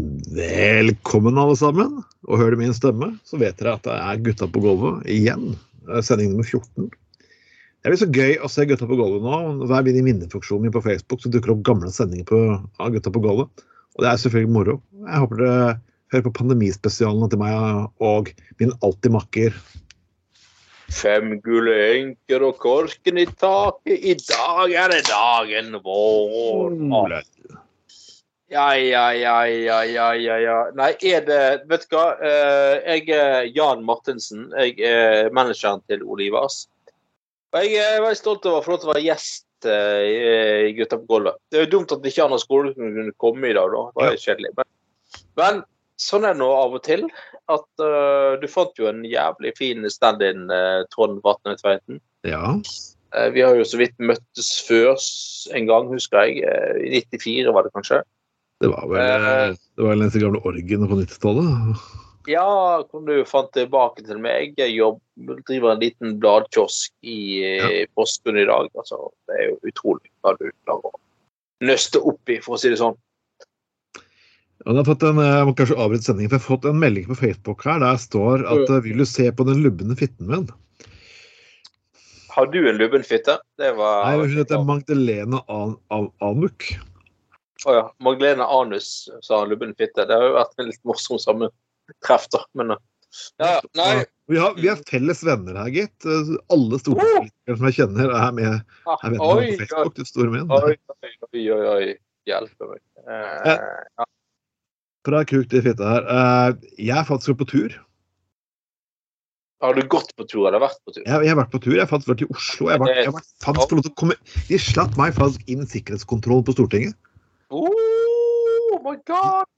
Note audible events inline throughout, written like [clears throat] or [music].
Velkommen, alle sammen. Og hører du min stemme, så vet dere at det er Gutta på gulvet igjen. Sending nummer 14. Det er litt så gøy å se Gutta på gulvet nå. Hver min minnefunksjon min på Facebook så dukker det opp gamle sendinger på, av Gutta på gulvet. Og det er selvfølgelig moro. Jeg håper dere hører på pandemispesialene til meg og min alltid makker. Fem gule enker og korken i taket. I dag er det dagen vår. Ole. Ja, ja, ja, ja, ja, ja, ja. Nei, er det Vet du hva? Eh, Jeg er Jan Martinsen. Jeg er manageren til Olivas. Og jeg er veldig stolt over å få lov til å være gjest eh, i Gutta på gulvet. Det er jo dumt at ikke har skole kunne komme i dag, da. Det var jo kjedelig. Men, men sånn er det nå av og til. At uh, du fant jo en jævlig fin stand-in, uh, Trond Vatne Tveiten. Ja. Uh, Vi har jo så vidt møttes før en gang, husker jeg. Eh, I 94 var det kanskje. Det var vel eh, det var vel den gamle orgen på 90-tallet. Ja, kom du fant tilbake til meg. Jeg jobb, driver en liten bladkiosk i ja. Porsgrunn i dag. Altså, det er jo utrolig hva du klarer å nøste opp i, for å si det sånn. Og jeg har fått en, jeg må kanskje avbryte sendingen, for jeg har fått en melding på Facebook her der står at mm. 'vil du se på den lubne fitten min'? Har du en lubben fitte? Det var Nei, hun heter Magdalena An An Anuk. Å ja. Magdalena Anus sa lubben fitte. Det har jo vært en litt morsom sammentreff, da. Men eh, ja, ja. Nei. Vi har, vi har felles venner her, gitt. Alle stortingspolitikere som jeg kjenner, er med er venner Oi, på Facebook. du store min oi, oi, oi, oi. Hjelpe meg. Eh, ja. Fra kuk til fitte her. Eh, Jeg er faktisk på tur. Har du gått på tur eller vært på tur? Jeg, jeg har vært på tur. Jeg har faktisk vært i Oslo. Jeg har vært, jeg har vært jeg har vært, De slapp meg faktisk inn sikkerhetskontroll på Stortinget. Oh my god!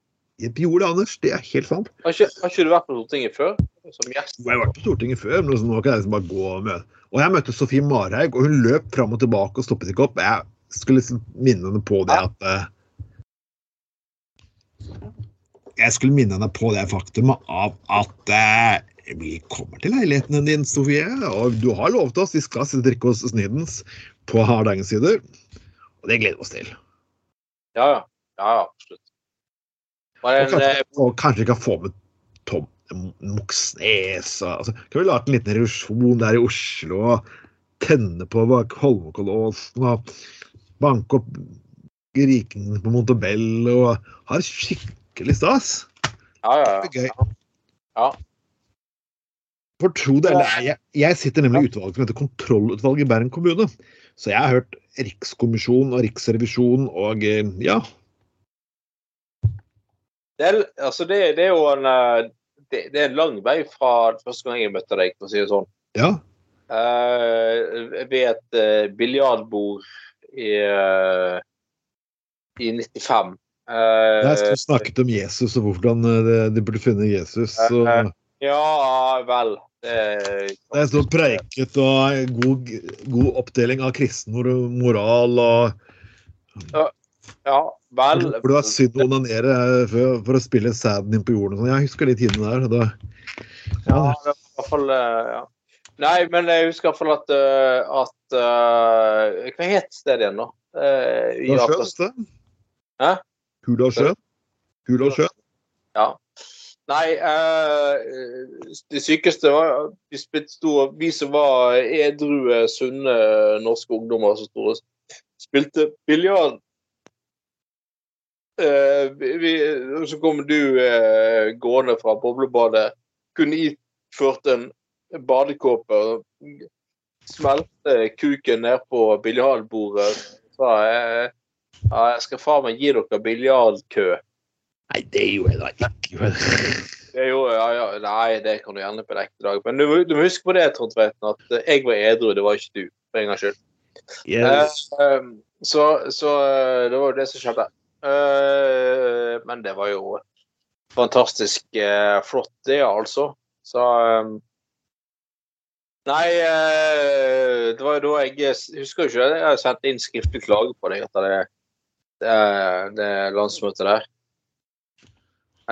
Jeg gjorde det, Anders. Det er helt sant. Har ikke, har ikke du vært på Stortinget før? Som gjest? Jeg har vært på Stortinget før, men nå kan jeg liksom bare gå og møte. Og jeg møtte Sofie Marhaug, og hun løp fram og tilbake og stoppet ikke opp. Jeg skulle liksom minne henne på det at eh, Jeg skulle minne henne på det faktumet av at eh, vi kommer til leiligheten din, Sofie. Og du har lovet oss vi skal drikke hos Snydens på Hardangersider. Og det gleder vi oss til. Ja, ja. ja, absolutt. Bare en, eh, kanskje, og kanskje vi kan få med Tom Moxnes altså, Kan vi lage en liten revolusjon der i Oslo og tenne på Holmenkollåsen og banke opp rikingene på Montebello og ha det skikkelig stas? ja, ja, ja. ja. For tro det eller ei, jeg, jeg sitter nemlig i utvalget som heter Kontrollutvalget i Bergen kommune. Så jeg har hørt Rikskommisjonen og Riksrevisjonen og eh, ja. Det, er, altså det, det er jo en eh, det, det er en lang vei fra første gang jeg møtte deg, for å si det sånn. ja. Uh, ved et uh, biljardbord i, uh, i 95. Eh, Jeg skulle snakket om Jesus og hvordan de, de burde finne Jesus. Og ja vel. Det, er, er og preiket og god, god oppdeling av kristen mor- moral og ja vel. For det var synd å onanere for, for å spille sæden inn på jorden. sånn. Jeg husker de tidene der. Da, Ja, det var i hvert fall eh, ja. Nei, men jeg husker i hvert fall at, eh, at uh, Hva het stedet igjen, da? Eh, vet du? Hæ? Hurdalssjøen. Hurdalssjøen. Ja. Nei, eh, det sykeste var at vi, som var edrue, sunne norske ungdommer som sto og spilte biljard. Eh, så kom du eh, gående fra boblebadet. Kunne iført en badekåpe og smelte kuken ned på biljardbordet. Sa jeg ja, jeg skal faen meg gi dere biljardkø. Nei, det gjorde jeg da ikke. Det gjorde ja, ja, Nei, det kan du gjerne på en ekte dag. Men du, du må huske på det, Trond Tveiten, at eh, jeg var edru, det var ikke du. For en gangs skyld. Yes. Eh, Så, så eh, det var jo det som skjedde. Eh, men det var jo fantastisk eh, flott, det, altså. Så eh, Nei, eh, det var jo da jeg jeg husker jo ikke det. Jeg sendte inn skriftlig klage på deg etter det, det, det landsmøtet der.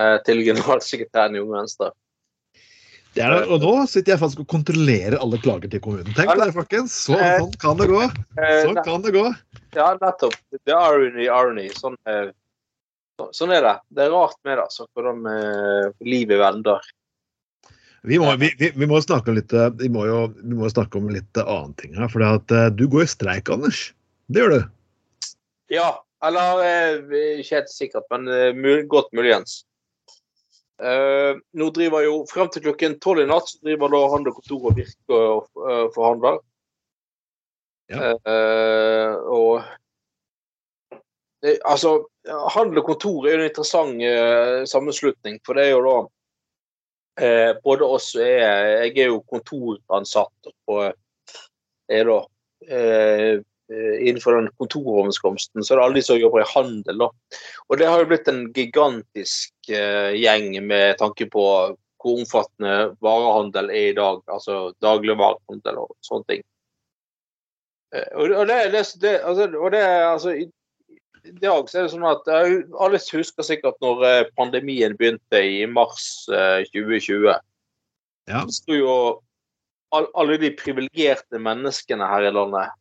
Eh, til generalsekretæren i Unge Venstre. Det er det. Og nå sitter jeg faktisk og kontrollerer alle klager til kommunen. Tenk deg, folkens. Så, sånn kan det gå. Eh, Sånn kan det gå. Ja, nettopp. The irony, irony. Sånn, eh, sånn er det. Det er rart med det, altså, hvordan eh, livet vender. Vi må, vi, vi, må snakke om litt, eh, vi må jo vi må snakke om litt eh, annen ting her. For eh, du går i streik, Anders. Det gjør du. Ja, eller eh, ikke helt sikkert, men eh, godt muligens. Eh, nå driver jo Frem til klokken tolv i natt så driver da han og Kontor og Virke og uh, forhandler. Ja. Eh, og det, altså, Handel og Kontor er jo en interessant eh, sammenslutning, for det er jo da eh, både oss og jeg, jeg er jo kontoransatt og er da eh, eh, innenfor den kontoroverenskomsten, så er det alle de som jobber i handel. Da. Og det har jo blitt en gigantisk eh, gjeng med tanke på hvor omfattende varehandel er i dag. Altså dagligvarehandel og sånne ting. Eh, og, og det, det, det, altså, og det altså i, i dag så er det sånn at jeg Alle husker sikkert når eh, pandemien begynte i mars eh, 2020. Ja. Så sto jo all, alle de privilegerte menneskene her i landet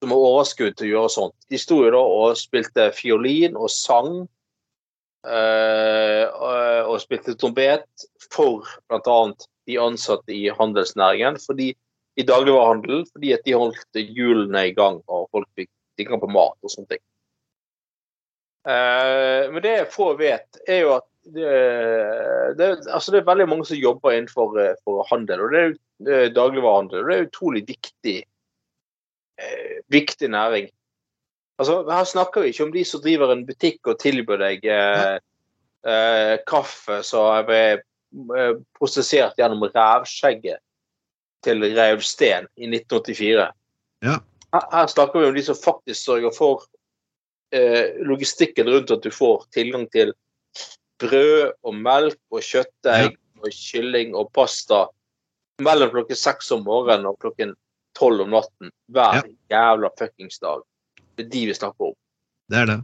som har overskudd til å gjøre sånt, de sto jo da og spilte fiolin og sang. Uh, og, spilte trompet for bl.a. de ansatte i handelsnæringen. Fordi, I dagligvarehandelen, fordi at de holdt hjulene i gang og folk fikk tilgang på mat og sånne ting. Uh, men det få vet, er jo at det, det, altså det er veldig mange som jobber innenfor eh, handel, og det er dagligvarehandel. og Det er utrolig viktig, viktig næring. Altså, her snakker vi ikke om de som driver en butikk og tilbyr deg eh, eh, kaffe som er eh, prosessert gjennom rævskjegget til Revsten i 1984. Ja. Her, her snakker vi om de som faktisk sørger for eh, logistikken rundt at du får tilgang til brød og melk og kjøttdeig og kylling og pasta mellom klokken seks om morgenen og klokken tolv om natten hver jævla fuckings dag. Det er de vi snakker om. Det er det.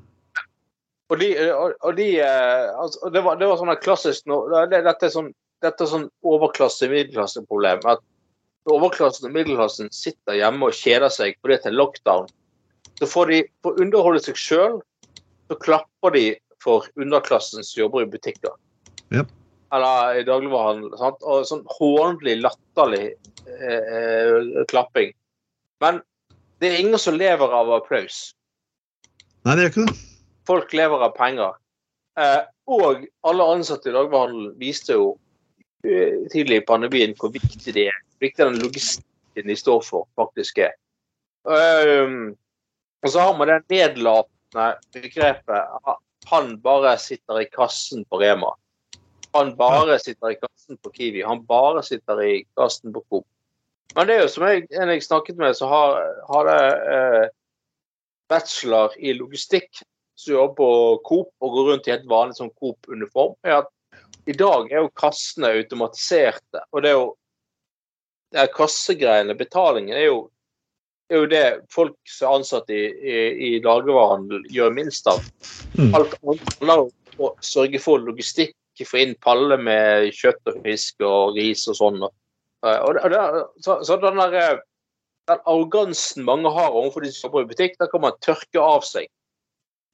Og de, og, og de eh, altså, det, var, det var sånn klassisk det, Dette er sånn, dette er sånn overklasse-middelklasse-problem. At overklassen og middelklassen sitter hjemme og kjeder seg fordi det er lockdown. Så får de for å underholde seg sjøl, så klapper de for underklassen som jobber i butikker. Ja. Eller i dagligvarehandel. sant? Og sånn hånlig, latterlig eh, eh, klapping. Men det er ingen som lever av applaus Nei, det gjør ikke det. folk lever av penger. Eh, og alle ansatte i dagligvarehandelen viste jo eh, tidlig i pandemien hvor viktig det er. Hvor viktig den logistikken de står for, faktisk er. Um, og så har man det nedlatende begrepet at han bare sitter i kassen på Rema. Han bare sitter i kassen på Kiwi. Han bare sitter i kassen på Coop. Men det er jo som jeg, en jeg snakket med, så har, har det eh, bachelor i logistikk som jobber på Coop og går rundt i helt vanlig sånn Coop-uniform, er at i dag er jo kassene automatiserte. Og det er jo det er kassegreiene, betalingen, er jo, er jo det folk som er ansatt i, i, i dagligvarehandel gjør minst av. Mm. Alt annet handler om å sørge for logistikk, få inn paller med kjøtt og fisk og ris og sånn. Og, og det, så, så den der eh, den arrogansen mange har overfor de som jobber i butikk, der kan man tørke av seg.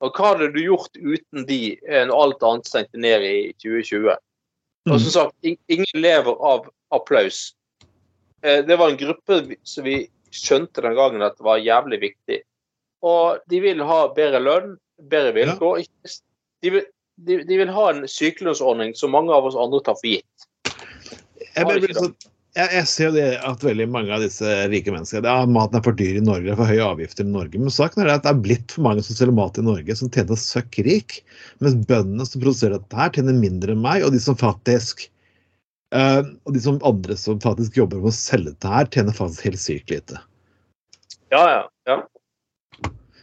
Og hva hadde du gjort uten de eh, når alt annet stengte ned i 2020? Og som sagt, ingen lever av applaus. Eh, Det var en gruppe som vi skjønte den gangen at det var jævlig viktig. Og de vil ha bedre lønn, bedre vilkår. Ikke De vil, de, de vil ha en sykelønnsordning som mange av oss andre tar for gitt. Jeg, blir- sånn- jeg, jeg ser jo det at veldig mange av disse rike menneskene ja, Maten er for dyr i Norge, det er for høye avgifter i Norge. Men saken er at det er blitt for mange som selger mat i Norge, som tjener søkk rik. Mens bøndene som produserer dette her, tjener mindre enn meg. Og de som faktisk eh, og de som andre som faktisk jobber med å selge dette her, tjener faktisk helt sykt lite. Ja, ja. ja.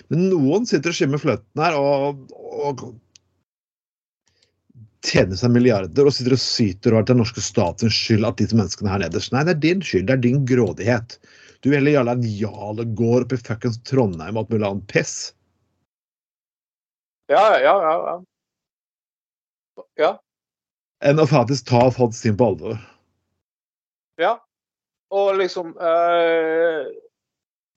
Men noen sitter og skimmer fløten her og, og tjener seg milliarder og sitter og syter over at er norske statens skyld at disse menneskene her nederst. Nei, det er din skyld. Det er din grådighet. Du vil heller deg en jale gård oppi fuckings Trondheim og alt mulig annet piss. Ja, ja, ja. ja. Ja. Enn å faktisk ta folk sin på alvor. ja. Og liksom eh,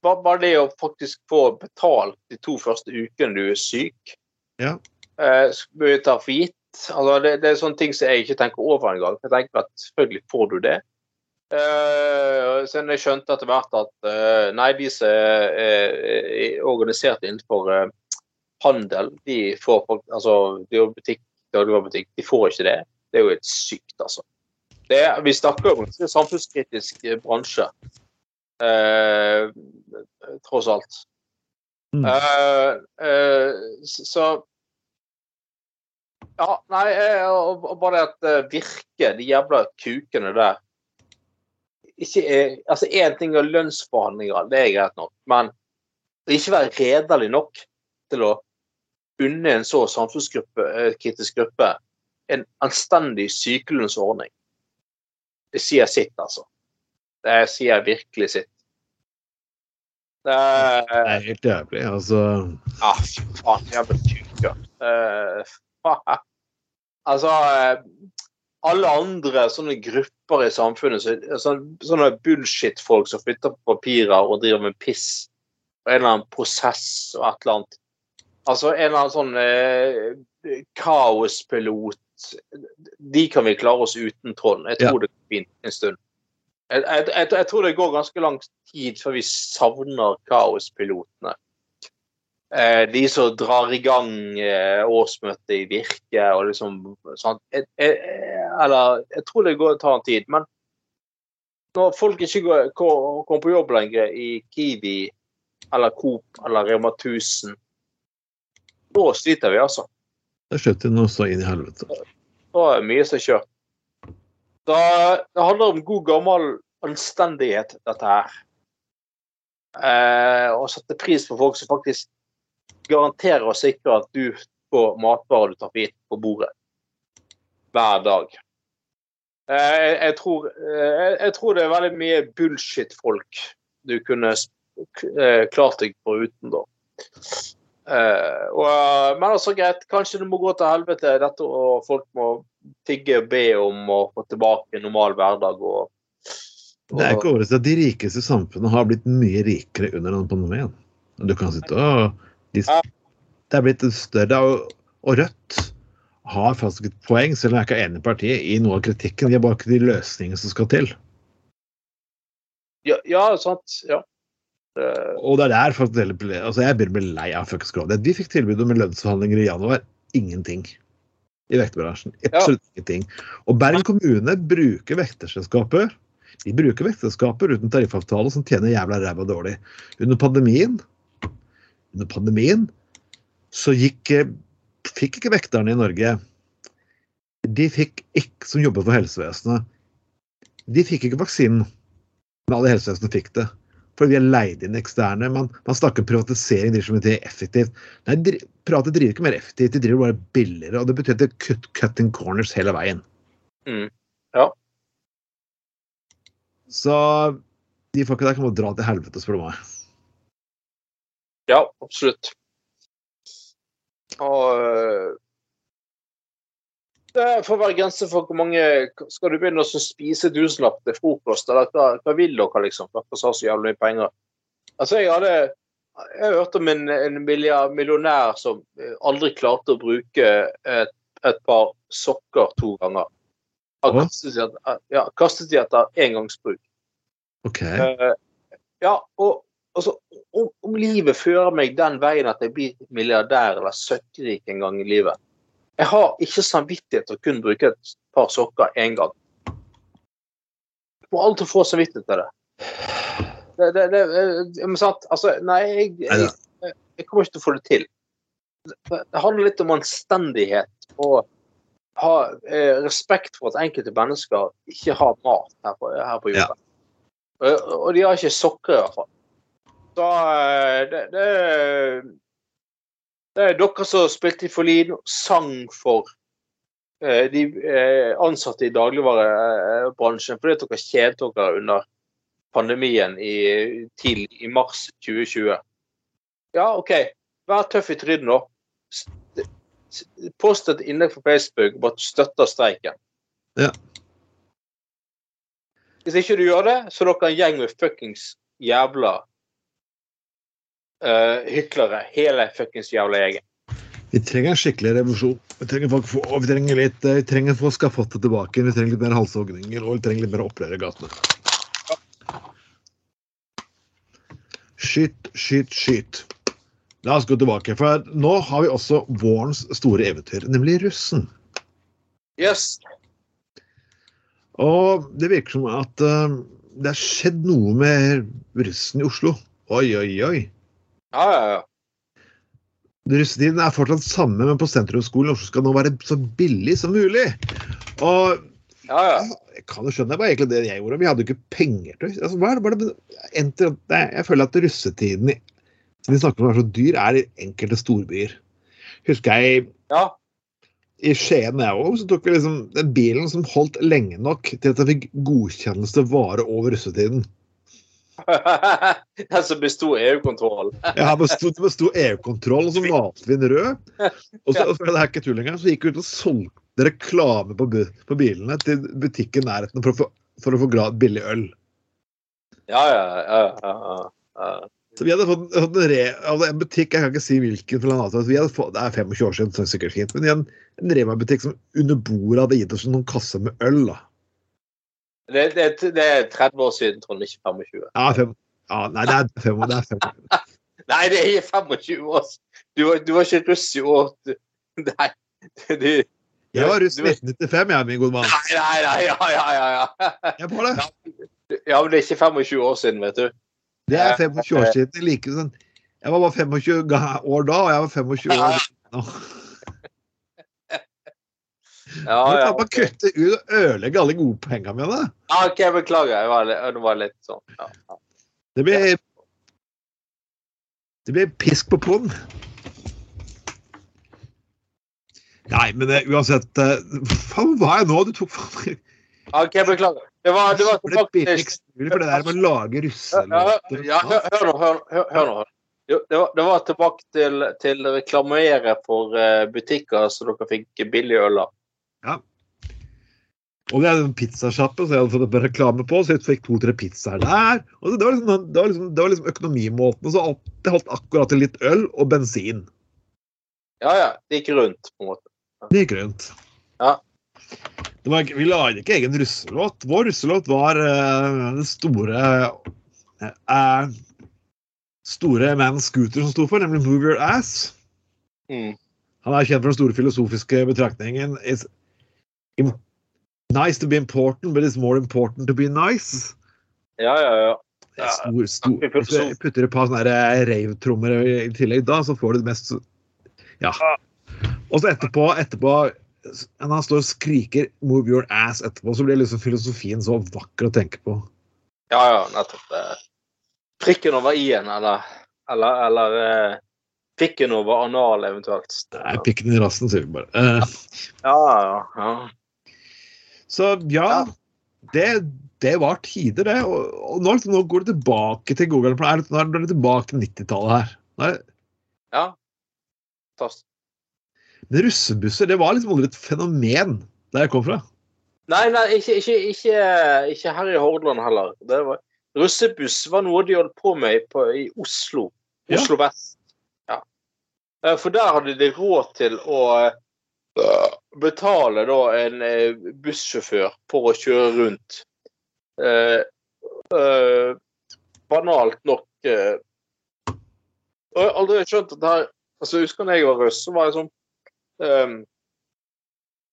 ba- Bare det å faktisk få betalt de to første ukene du er syk, Ja. eh, bør vi ta for gitt. Altså, det, det er sånne ting som jeg ikke tenker over engang. Jeg tenker at selvfølgelig får du det. Uh, siden jeg skjønte etter hvert at uh, nei, de som er, er, er organisert innenfor uh, handel, de får Altså, de har butikk, dagligvarebutikk, de får ikke det. Det er jo helt sykt, altså. Det vi snakker om en samfunnskritisk eh, bransje. uh, tross alt. Mm. Eh, eh, så så- Ja, nei, eh, og bare at Virke, de jævla kukene der ikke er, altså Én ting er lønnsforhandlinger, det er greit nok, men ikke være redelig nok til å unne en så samfunnskritisk gruppe en anstendig sykelønnsordning, det sier sitt, altså. Det sier virkelig sitt. Det Det er er helt jævlig. Altså Ja, faen, jævla kuker. [laughs] Altså eh, Alle andre sånne grupper i samfunnet, så, sånn, sånne bullshit-folk som flytter på papirer og driver med piss, og en eller annen prosess og et eller annet Altså en eller annen sånn eh, kaospilot De kan vi klare oss uten, Trond. Jeg tror det går fint en stund. Jeg, jeg, jeg, jeg tror det går ganske lang tid før vi savner kaospilotene. Eh, de som drar i gang eh, årsmøtet i Virke og liksom sånn. Eller jeg tror det går, tar en tid. Men når folk ikke går, kommer på jobb lenger i Kiwi eller Coop eller Rema 1000, da sliter vi, altså. det slutter noe så inn i helvete. Da er det mye som er kjørt. Da, det handler om god gammel anstendighet, dette her. Eh, å sette pris på folk som faktisk garanterer og sikrer at du får matvarer du tar for gitt på bordet. Hver dag. Eh, jeg, tror, eh, jeg, tror det er veldig mye bullshit-folk du kunne eh, klart deg foruten, da. Og, men altså greit, kanskje det må gå til helvete, dette, og folk må tigge og be om å få tilbake en normal hverdag. Og, Det er ikke overraskende at de rikeste samfunnene har blitt mye rikere under denne pandemien. Du kan sitte og de, Det er blitt større, og, og Rødt har faktisk et poeng, selv om jeg ikke er enig i partiet, i noe av kritikken. De har bare ikke de løsningene som skal til. ja, ja, sant. Ja. Uh, Og det er der faktisk altså Jeg begynner å bli lei av fuckings grådighet. Vi fikk tilbud om lønnsforhandlinger i januar. Ingenting. I vekterbransjen. Absolutt ingenting. Og Bergen kommune bruker vekterselskaper. De bruker vekterselskaper uten tariffavtale som tjener jævla ræva dårlig. Under pandemien under pandemien så gikk, eh, fikk ikke vekterne i Norge De fikk ikke, som jobber for helsevesenet, de fikk ikke vaksinen. Men alle helsevesenene helsevesenet fikk det. For vi har leid inn eksterne. Man, man snakker privatisering, driver som det er effektivt. Nei, de, private driver ikke mer effektivt, de driver bare billigere. Og det betyr at er cut, cutting corners hele veien. Mm. Ja. Så de folka der kan bare dra til helvete, spør du meg. Ja, absolutt. Og eh, det får være grenser for hvor mange Skal du begynne å spise tusenlapp til frokost, eller hva, hva vil dere, liksom? Dere har så jævlig mye penger. Altså, jeg hadde jeg hørte om en, en millionær som eh, aldri klarte å bruke et, et par sokker to ganger. Han kastet de etter, ja, kastet de etter engangsbruk. OK. Uh, ja, og altså, om, om livet fører meg den veien at jeg blir milliardær eller søkkrik en gang i livet Jeg har ikke samvittighet til å kun bruke et par sokker én gang. Jeg må alltid få samvittighet til det. Det, det, det det men sant, altså, Nei, jeg, jeg, jeg kommer ikke til å få det til. Det, handler litt om anstendighet og ha eh, respekt for at enkelte mennesker ikke har mat her på, her på jorden. Og, og de har ikke sokker, i hvert fall. Så eh, det, det, det er dere som spilte i Folin og sang for eh, de eh, ansatte i dagligvarebransjen fordi dere kjedet dere under pandemien i, til i mars 2020. Ja, OK. Vær tøff i trynet, nå. Post et innlegg på Facebook om at du støtter streiken. Ja. Hvis ikke du gjør det, så er dere en gjeng med fuckings jævla eh, hyklere. Hele fuckings jævla gjengen. Vi trenger en skikkelig revolusjon. Vi trenger folk få, vi trenger litt, eh, vi trenger folk skal få det tilbake. Vi trenger litt mer halshogninger og vi trenger litt mer opprør i gatene. Skyt, skyt, skyt. La oss gå tilbake, for nå har vi også vårens store eventyr, nemlig russen. Yes. Og det virker som at uh, det har skjedd noe med russen i Oslo. Oi, oi, oi. Ja, ja, ja. Russetiden er fortsatt samme, men på sentrumsskolen Oslo skal nå være så billig som mulig. Og ja, ja. jeg kan jo skjønne, det var egentlig det jeg gjorde. Vi hadde jo ikke penger til altså, hva er det, bare, det, Jeg føler at russetiden som vi snakker om er så dyr, er i enkelte storbyer. Husker jeg ja. i Skien jeg òg, så tok vi liksom den bilen som holdt lenge nok til at jeg fikk godkjennelse vare over russetiden. [laughs] Den som besto EU-kontroll. ja, det besto EU-kontroll, og så malte vi en rød. Og så, og så, det er ikke tull engang, så gikk vi ut og solgte reklame på, på bilene til butikken i nærheten for å få, for å få grad billig øl. Ja, ja, ja. ja, ja. Så vi hadde fått, en, re, altså en butikk, jeg kan ikke si hvilken, for den avtalen, vi hadde fått, det er 25 år siden, så det er sikkert fint, men en, en Rema-butikk som under bordet hadde gitt oss noen kasser med øl. da. Det, det, det er 30 år siden, Trond, ikke 25. Ja, fem, ja nei, det er fem, det er fem. [laughs] Nei, det er ikke 25 år siden. Du, var- du var ikke russ i år. [laughs] Nei. Du, Jeg var russ du- i 1995, jeg, min gode mann. Nei, nei, nei. Ja, ja, ja. ja. Jeg var det. [laughs] Ja, men det er ikke 25 år siden, vet du. Det er 25 år siden. Like, sånn. Jeg var bare 25 år da, og jeg var 25 år nå. Ja, du kan kan okay. kutte ut og ødelegge alle gode pengene mine. ja OK, jeg beklager. Jeg var, litt- det var litt sånn. Ja, ja. Det blir Det blir pisk på pung. Nei, men det, uansett eh, Faen, hva er jeg nå? Du tok faen OK, beklager. Det var, det var så faktisk for det der med å lage russelåter. ja, hør, hør nå, hør, hør, hør nå. Det, var, det var tilbake til, til reklamere for eh, butikker så dere fikk billig øl av. Og vi hadde en pizzasjappe, så jeg hadde fått reklame på, så jeg fikk to-tre pizzaer der. Og det var liksom, det var liksom, det var liksom økonomimåten. Så alt, det holdt akkurat til litt øl og bensin. Ja, ja. Det gikk rundt, på en måte. Det gikk rundt. Ja. Det var, vi lagde ikke egen russelåt. Vår russelåt var uh, den store uh, Store man Scooter som sto for, nemlig Move Your Ass. Mm. Han er kjent for den store filosofiske betraktningen It's nice to be important, but it's more important to be nice. Ja, ja, ja. Ja, stor, stor. Hvis du putter et par sånne rave-trommer i tillegg, da, så får du det mest Ja. Og så etterpå, etterpå når han står og skriker 'move your ass' etterpå, så blir liksom filosofien så vakker å tenke på. ja, ja nettopp. eh, Prikken over i-en, eller, eller, eller eh, pikken over anal, eventuelt. Nei, pikken i rassen, sier vi bare. Eh, Ja, ja, ja. Så ja, Ja. det, det var tider, det. Og, og nå, liksom, nå går det tilbake til Google. Det, nå er det tilbake til 90-tallet her. Nå er ja. Fantastisk. men russebusser, det var liksom aldri et fenomen der jeg kom fra. Nei, nei, ikke, ikke, ikke, ikke her i Hordaland heller. Det var, russebuss var noe de holdt på med på, i Oslo. Ja. Oslo vest. Ja. Eh, For der hadde de råd til å betale da en eh, bussjåfør for å kjøre rundt. Eh, eh, banalt nok eh, Og jeg har aldri skjønt at det her altså, Husker da jeg var russ, så var jeg sånn eh,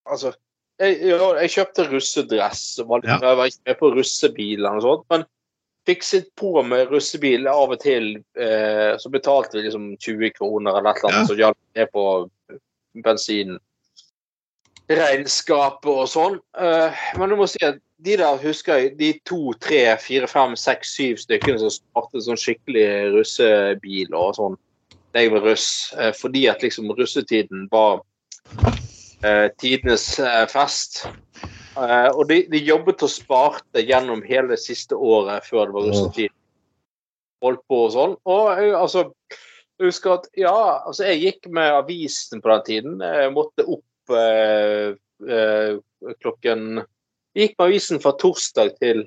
Altså jeg, jeg, jeg kjøpte russedress og var, Ja. jeg var ikke med på russebiler og sånt, men fikset på med russebil av og til. Eh, så betalte vi liksom 20 kroner eller et eller annet, Ja. så hjalp ned på bensin regnskapet og sånn. Eh, men du må si at de der husker jeg, de to, tre, fire, fem, seks, syv stykkene som startet sånn skikkelig russebil og sånn da jeg var russ, eh, fordi at liksom russetiden var eh, tidenes fest. Og de, de, jobbet og sparte gjennom hele siste året før det var russetid. Holdt på og sånn. Og altså, jeg husker at ja, altså jeg gikk med avisen på den tiden. Jeg måtte opp klokken Gikk med avisen fra torsdag til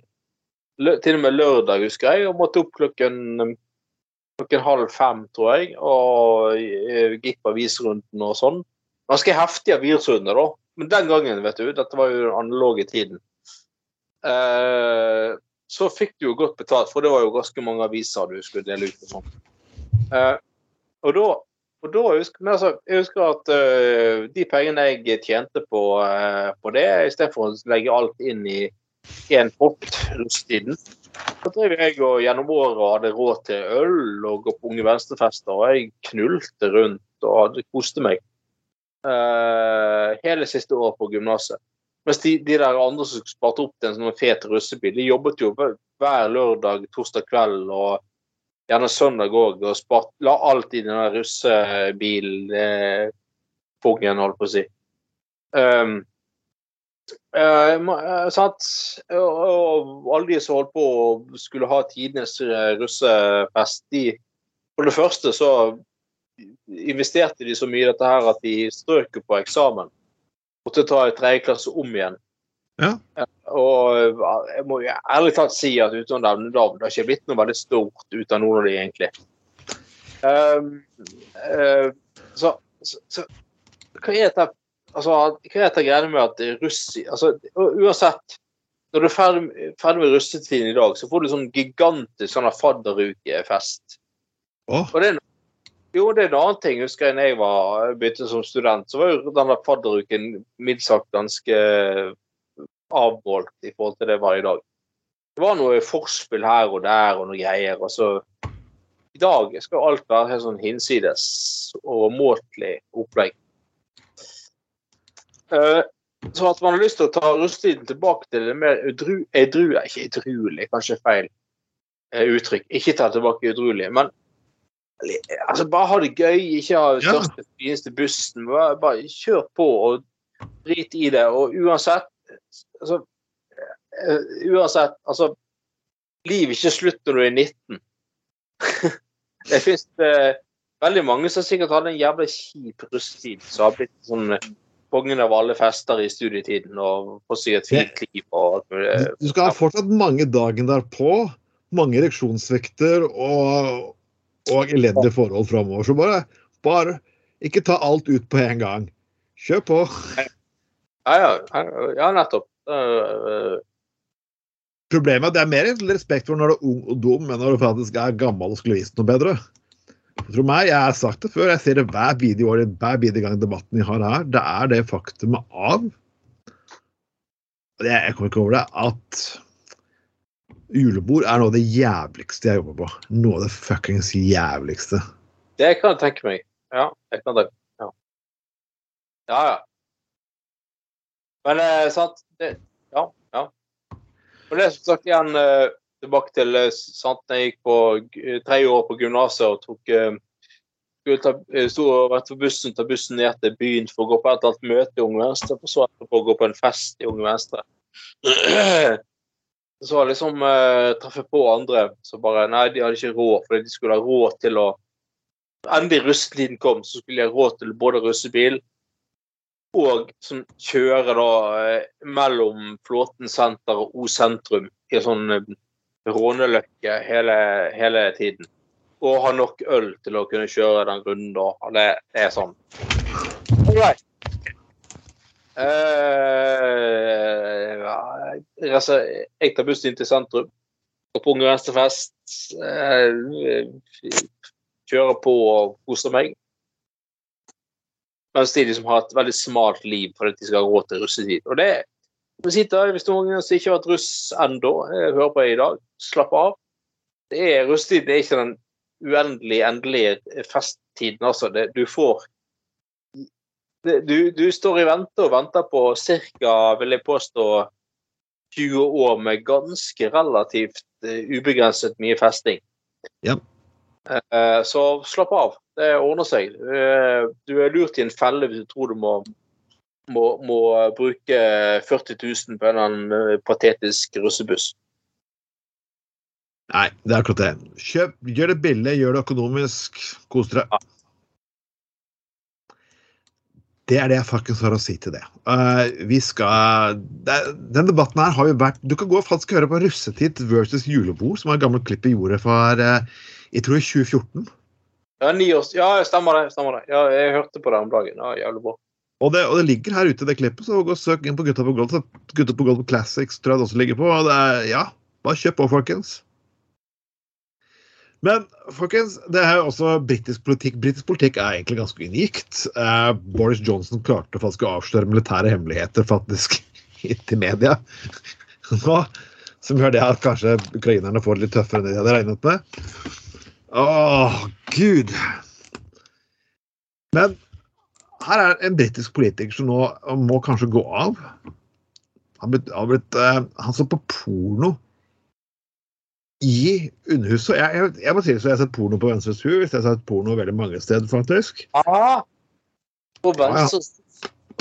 til og med lørdag, husker jeg, og måtte opp klokken klokken halv fem, tror jeg, og gikk på avisrunden og sånn. Ganske heftig avisrunde, da. Men den gangen, vet du, dette var jo den analoge tiden, eh, så fikk du jo godt betalt, for det var jo ganske mange aviser du skulle dele ut og sånn. Eh, og da og da husker, men altså, jeg husker at uh, de pengene jeg tjente på, uh, på det, istedenfor å legge alt inn i én pott russetiden, så drev jeg og gjennom året hadde råd til øl og gå på Unge Venstrefester. Og jeg knulte rundt og hadde koste meg uh, hele siste året på gymnaset. Mens de, de, der andre som sparte opp til en sånn fet russebil, de jobbet jo hver lørdag, torsdag kveld og gjerne søndag òg, og spart, la alt i den russebilpungen, eh, holdt på å si. Um, uh, sant? Og, og alle de som holdt på å skulle ha tidenes russefest, de For det første så investerte de så mye i dette her at de strøk på eksamen. Måtte ta i tredje klasse om igjen. Ja. Og jeg må jo ærlig talt si at uten å nevne navn, det har ikke blitt noe veldig stort ut av noen av de, egentlig. Um, uh, så, så, så, hva er dette altså, hva er dette greiene med at russi... Altså, uansett, når du er ferdig, ferdig, med russetiden i dag, så får du sånn gigantisk sånn fadderukefest. Oh. Og det er, jo, det er en annen ting. Husker jeg da jeg var begynte som student, så var jo denne fadderuken mildt sagt ganske avmålt i forhold til det var i dag. Det var noe forspill her og der og noe greier. og så I dag skal alt være helt sånn hinsides overmåtelig opplegg. Uh, så at man har lyst til å ta russetiden tilbake til det mer udru, edru, ikke edruelig, kanskje feil uh, uttrykk. Ikke ta tilbake udruelig, men altså, bare ha det gøy. Ikke ha den største, fineste bussen. Bare, bare kjør på og drit i det. Og uansett altså, uh, Uansett, altså Liv ikke slutt når du er 19. [laughs] det fins uh, veldig mange som sikkert hadde en jævlig kjip russetid, som har blitt sånn eh, kongen av alle fester i studietiden og får seg et fint liv. og alt mulig. Du skal ha fortsatt mange dagen derpå, mange reaksjonsvekter og, og elendige forhold framover. Så bare, bare ikke ta alt ut på en gang. Kjør på. Ja, ja, ja nettopp. Uh, Problemet er at det er mer respekt for når du er ung og dum, enn når du faktisk er gammel og skulle visst noe bedre. Tro meg, jeg har sagt det før, jeg ser det hver video hver gang debatten vi har her. Det er det faktumet av Jeg kommer ikke over det at julebord er noe av det jævligste jeg jobber på. Noe av det fuckings jævligste. Det kan jeg tenke meg. Ja, jeg kan tenke Ja, ja. ja. Men eh, sant det, Ja, ja. Og det er som sagt igjen eh, tilbake til eh, sant, jeg gikk på tredje år på gymnaset og tok eh, skulle ta, sto og vært på bussen, ta bussen ned til byen for å gå på et eller annet møte i Unge Venstre, for så etterpå å gå på en fest i Unge Venstre. [clears throat] Så liksom eh, traff jeg på andre som bare Nei, de hadde ikke råd, fordi de skulle ha råd til å Endelig russetiden kom, så skulle de ha råd til både russebil og som kjører da eh, mellom Flåten senter og O sentrum i sånn eh, råneløkke hele, hele tiden. Og ha nok øl til å kunne kjøre den runden da. Det, er sånn. Right. Uh, altså, jeg tar bussen inn til sentrum. Går på Unge Venstrefest. Uh, kjører på og koser meg. Mens de liksom har et veldig smalt liv for at de skal ha råd til russetid. Og det sitter, Hvis noen som ikke har vært russ ennå, hører på i dag, slapp av. Det er Russetid det er ikke den uendelig endelige festtiden. altså. Det, du får det, du, du, står i vente og venter på ca. vil jeg påstå 20 år med ganske relativt eh, ubegrenset mye festing. Ja. Eh, så slapp av. Det ordner seg. Eh, Du er lurt i en felle hvis du tror du må, må, må bruke 40 000 på en eller annen eh, patetisk russebuss. Nei, det er akkurat det. Kjøp, gjør det billig, gjør det økonomisk. Kos dere. Ja. Det er det jeg faktisk har å si til det. Uh, vi skal det, Den debatten her har jo vært Du kan gå og faktisk høre på Russetid versus julebord, som var et gammelt klipp i jordet for uh, jeg tror 2014. Ja, ni år, ja, stemmer det. stemmer det. Ja, jeg hørte på det om dagen. Ja, Jævlig bra. Og det, og det ligger her ute, i det klippet, så gå og søk inn på Gutta på Gold. så Gutta på Gold Classics tror jeg det også ligger på. Og det er, ja, bare kjøp på, folkens. Men folkens, det er jo også britisk politikk. Britisk politikk er egentlig ganske unikt. Eh, Boris Johnson klarte faktisk å avsløre militære hemmeligheter faktisk [laughs] til media. Nå, som gjør det at kanskje ukrainerne får det litt tøffere enn de hadde regnet med. Åh, gud. Men her er en britisk politiker som nå må kanskje gå av. Han, han, blitt, eh, han så på porno i Underhuset. Jeg, jeg, jeg må si det så jeg har sett porno på Venstres hus. Jeg har sett porno veldig mange steder, faktisk. Ah, på venstre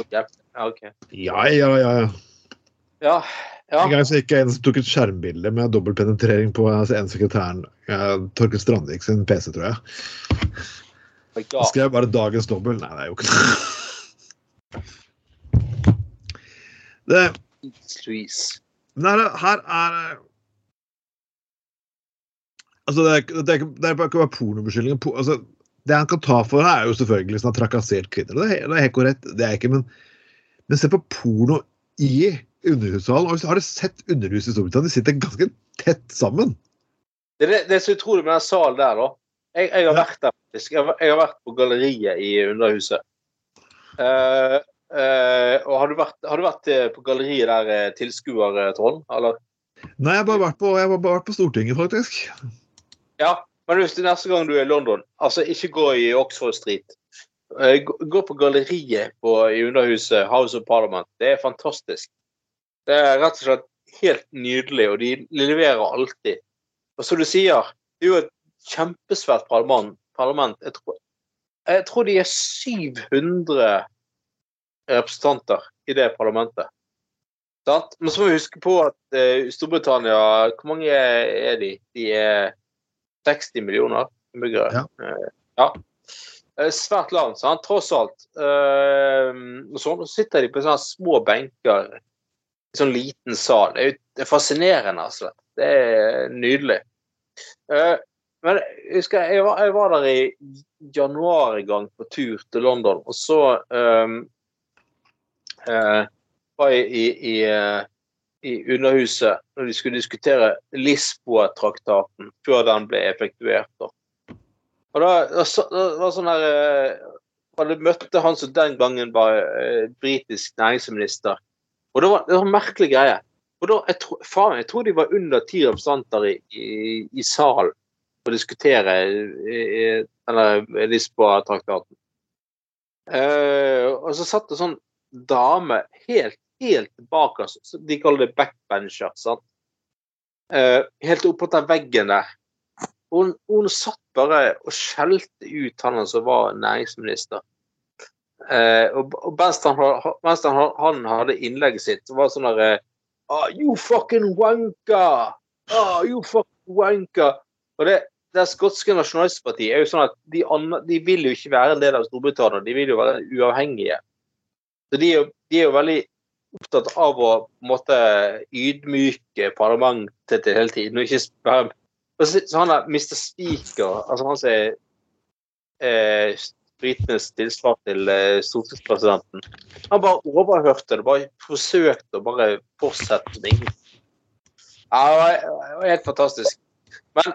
ja. ja, OK. Ja, ja, ja. ja. Ja. En gang så gikk jeg inn og tok et skjermbilde med dobbeltpenetrering på altså, en sekretæren. Ja, Torkel Strandvik sin PC, tror jeg. Jeg skrev bare 'dagens dobbel'. Nei, det er jo ikke det. Men her, er Altså, det er, det er, ikke- det er ikke bare pornobeskyldninger. Po, altså, det han kan ta for her, er jo selvfølgelig sånn, trakassert kvinner. Det er, det er helt korrekt. Det er ikke, men, men se på porno i Underhushallen. Og hvis du har sett Underhuset i Storbritannia, de sitter ganske tett sammen. Det det, det er så utrolig med den salen der, da. Jeg, jeg har Ja. vært der, faktisk. Jeg har, jeg har vært på galleriet i Underhuset. Uh, uh, og har du vært, har du vært eh, på galleriet der, tilskuer, Trond? Eller? Nei, jeg har bare vært på, bare vært på Stortinget, faktisk. Ja, men hvis du neste gang du er i London, altså ikke gå i Oxford Street. Gå, gå på galleriet på, i Underhuset, House of Parliament. Det er fantastisk. Det er rett og slett helt nydelig, og de leverer alltid. Og som du sier, det er jo et kjempesvært parlament. Jeg, tror, jeg tror de er 700 representanter i det parlamentet. Sant? Men så må vi huske på at uh, Storbritannia Hvor mange er de? De er 60 millioner innbyggere. Ja. Uh, ja. Eh, Svært land, sant? tross alt. Uh, så sitter de på sånne små benker sånn liten sal. Det er, er fascinerende, altså. Det er nydelig. Eh, men husker jeg var, jeg var der i januar en gang på tur til London, og så um, uh, var jeg i, i, uh, i Underhuset når de skulle diskutere Lisboa-traktaten før den ble effektuert. Da. Og da, da, da var sånn her uh, møtte han som den gangen var britisk næringsminister. Og det var, det var en merkelig greie. Og da, jeg, tro, faen, jeg tror de var under ti representanter i, i, i salen for å diskutere eh, eh, denne Lisboa-traktaten. Uh, og så satt det sånn dame helt, helt bakerst. De kaller det backbencher. sant? Uh, helt oppå den veggen der. Hun, hun satt bare og skjelte ut han som var næringsminister. Eh, og, mens han, hadde innlegget sitt, så var det sånn derre ah, You fucking wanker! Ah, you fucking wanker! Og det, det skotske nasjonalistpartiet er jo sånn at de, de vil jo ikke være en del av Storbritannia, de vil jo være uavhengige. Så de er jo, de er jo veldig opptatt av å måtte ydmyke parlamentet til hele tiden. og ikke bare så han er Mr. Speaker, altså han som er eh, britenes tilsvar til eh, stortingspresidenten. Han bare overhørte det, bare forsøkte å bare fortsette med ingenting. Ja, det var, helt fantastisk. Men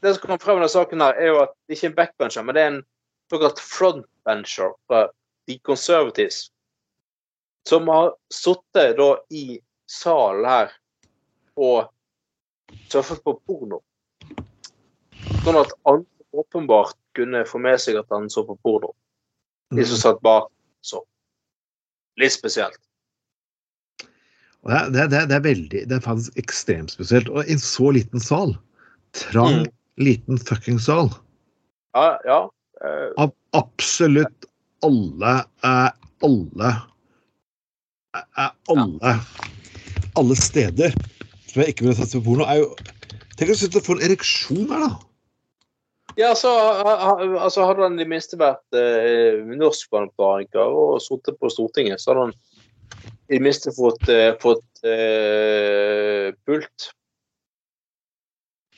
det som kommer frem i denne saken, her er jo at det ikke er en backbencher, men det er en såkalt frontbencher fra The Conservatives. Som har sittet da i salen her og surfet på porno. Sånn at andre åpenbart kunne få med seg at han så på porno. De som satt bak, så. Litt spesielt. Det, er- det, er, det er veldig Det er faktisk ekstremt spesielt. Og i en så liten sal, trang, Mm. liten fucking sal, Ja, ja. eh, av absolutt alle eh, Alle eh, Alle Alle steder som jeg ikke vil satse på porno, er jo Tenk å sitte og få en ereksjon her, da. Ja, så altså, Hadde han i det minste vært eh, norskparametriker og sittet på Stortinget, så hadde han i det minste fått, eh, fått eh, pult.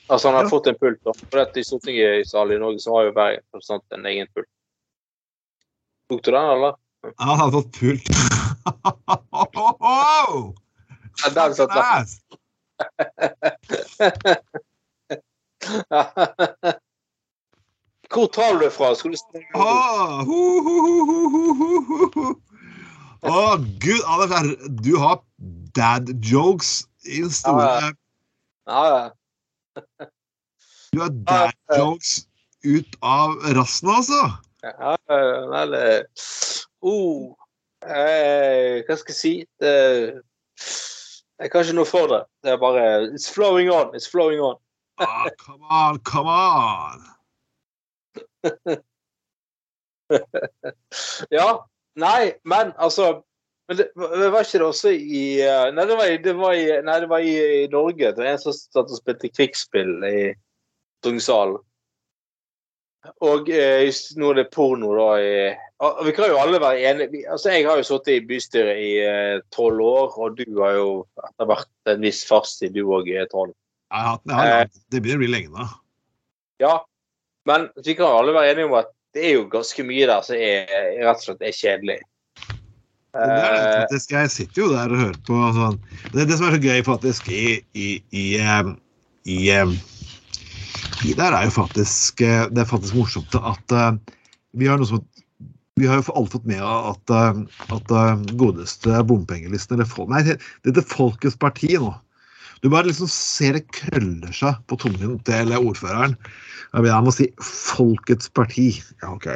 Altså, han hadde Ja. fått en pult, da. For dette i Stortinget i salen i Norge så har jo hver representant en egen pult. Tok du den, eller? Ja, Han hadde fått pult. [laughs] Ja, den satt der. [laughs] Hvor trar du det fra? Skal du ah, ho, ho, ho, Å, gud, du har dad jokes i den store Ja, ja. [laughs] Du har dad jokes ut av rassen, altså. Ja, vel oh, eh, Hva skal jeg si? Det, er kanskje noe for det. Det er bare It's flowing on. It's flowing on. ah, come on, come on. [laughs] Ja. Nei, men altså men det, det var ikke det også i eh, Nei, det var i, det var i, nei, det var i, i Norge. Det var en som satt og spilte krigsspill i Tungsalen. Og eh, nå er det porno, da. I, og vi kan jo alle være enige vi- altså Jeg har jo sittet i bystyret i eh, tolv år, og du har jo etter hvert en viss fartstid, du òg, Trond. Hatt den. Det begynner å bli lenge nå. Ja, men vi kan alle være enige om at det er jo ganske mye der som er, er rett og slett er kjedelig. Det er Eh, faktisk, jeg sitter jo der og hører på sånn Det, det som er så gøy faktisk i, i, i, i, i der er jo faktisk eh, Det er faktisk morsomt at eh, vi har noe som vi har jo alle fått med at, at godeste bompengelisten eller Nei, det det Folkets parti nå. Du bare liksom ser det krøller seg på tungen til ordføreren. Jeg må si Folkets parti. Ja, OK.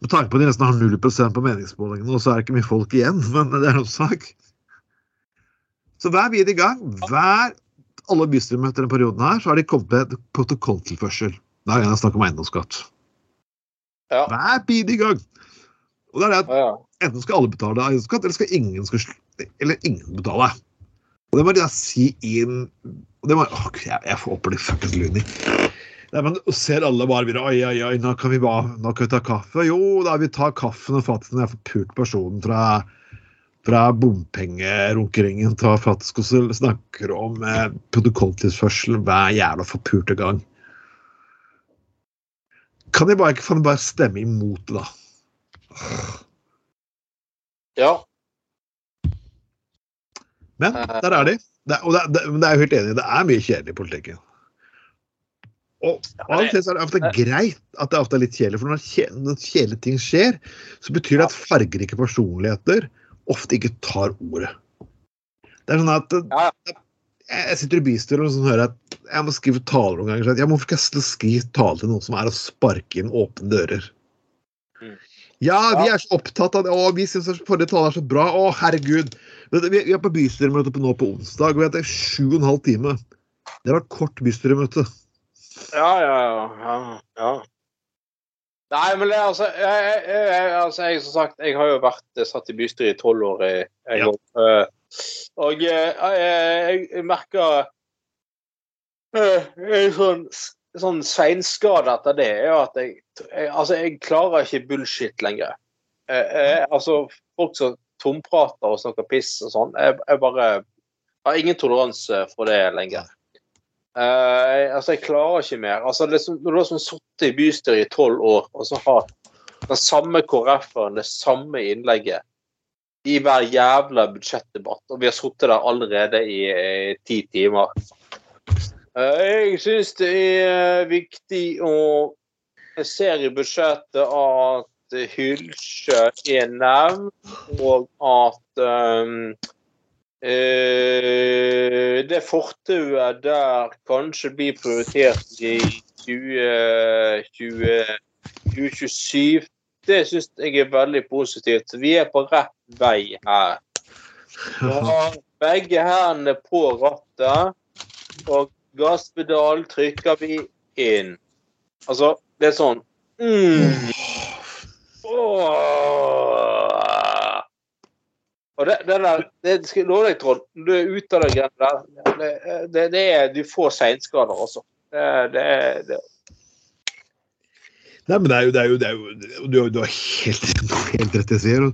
Med tanke på at de nesten har 0 på meningsmålingene, og så er det ikke mye folk igjen, men det er en sak. Så hver bidige gang, hver alle bystyremøter denne perioden her, så har de kommet med protokolltilførsel. Da er det snakk om eiendomsskatt. Ja. Hver i gang. Og det er det at enten skal alle betale eiendomsskatt, eller skal ingen, skal, eller ingen betale. Og det må jeg si inn det må, åh, jeg, jeg opp det fuckings luni. Nei, men ser alle bare videre Oi, oi, oi, nå kan vi bare, nå kan vi ta kaffe. Jo, da vi tar kaffen og faktisk når jeg får pult personen fra fra bompengerunkeringen til faktisk også snakker om eh, protokolltilførsel hver jævla forpulte gang. Kan de bare, ikke bare stemme imot det, da? ja. Men der er de. Det, er- og det, det, men det er jo helt enig, det er mye kjedelig i politikken. Og av og til er det ofte greit at det ofte er litt kjedelig, for når, kje, når kjedelige ting skjer, så betyr det at fargerike personligheter ofte ikke tar ordet. Det er sånn at Ja. jeg sitter i bystyret og sånn hører at jeg må skrive taler noen ganger. Så jeg må ikke skrive tale til noen som er å sparke inn åpne dører? Mm. Ja, vi er så opptatt av det. Å, vi syns forrige taler er så bra. Å, herregud. Vi er på bystyremøte nå på onsdag, og vi har hatt sju og en halv time. Det var et kort bystyremøte. Ja, ja, ja. ja. Nei, men det, er altså, jeg, jeg, jeg, altså jeg, som sagt, jeg har jo vært eh, satt i bystyret i tolv år. Jeg, jeg, Ja. eh, og eh, jeg, jeg merker eh, en sånn, sånn seinskade etter det er at jeg, Altså, jeg klarer ikke bullshit lenger. Eh, eh, altså, folk som tomprater og snakker piss og sånn, jeg, jeg bare har ingen toleranse for det lenger. Eh, altså, jeg klarer ikke mer. Altså, liksom, når du har sånn sittet i bystyret i tolv år, og så har den samme KrF-eren det samme innlegget i hver jævla budsjettdebatt, og vi har sittet der allerede i eh, ti timer Eh, Jeg syns det er viktig å Jeg ser i budsjettet at Hylsjø er nevnt, og at um, uh, det fortauet der kanskje blir prioritert i 2020, 2027. Det syns jeg er veldig positivt. Vi er på rett vei her. [laughs] Har begge hendene på rattet, og gasspedalen trykker vi inn. Altså, det er sånn mm. Og det, det, der, det skal jeg Trond, når du er ute av den greia der, det, det, er, du får seinskader også. Det, det, det. Nei, men det er jo, det er jo, det er jo du, du, har helt, helt rett i det sier.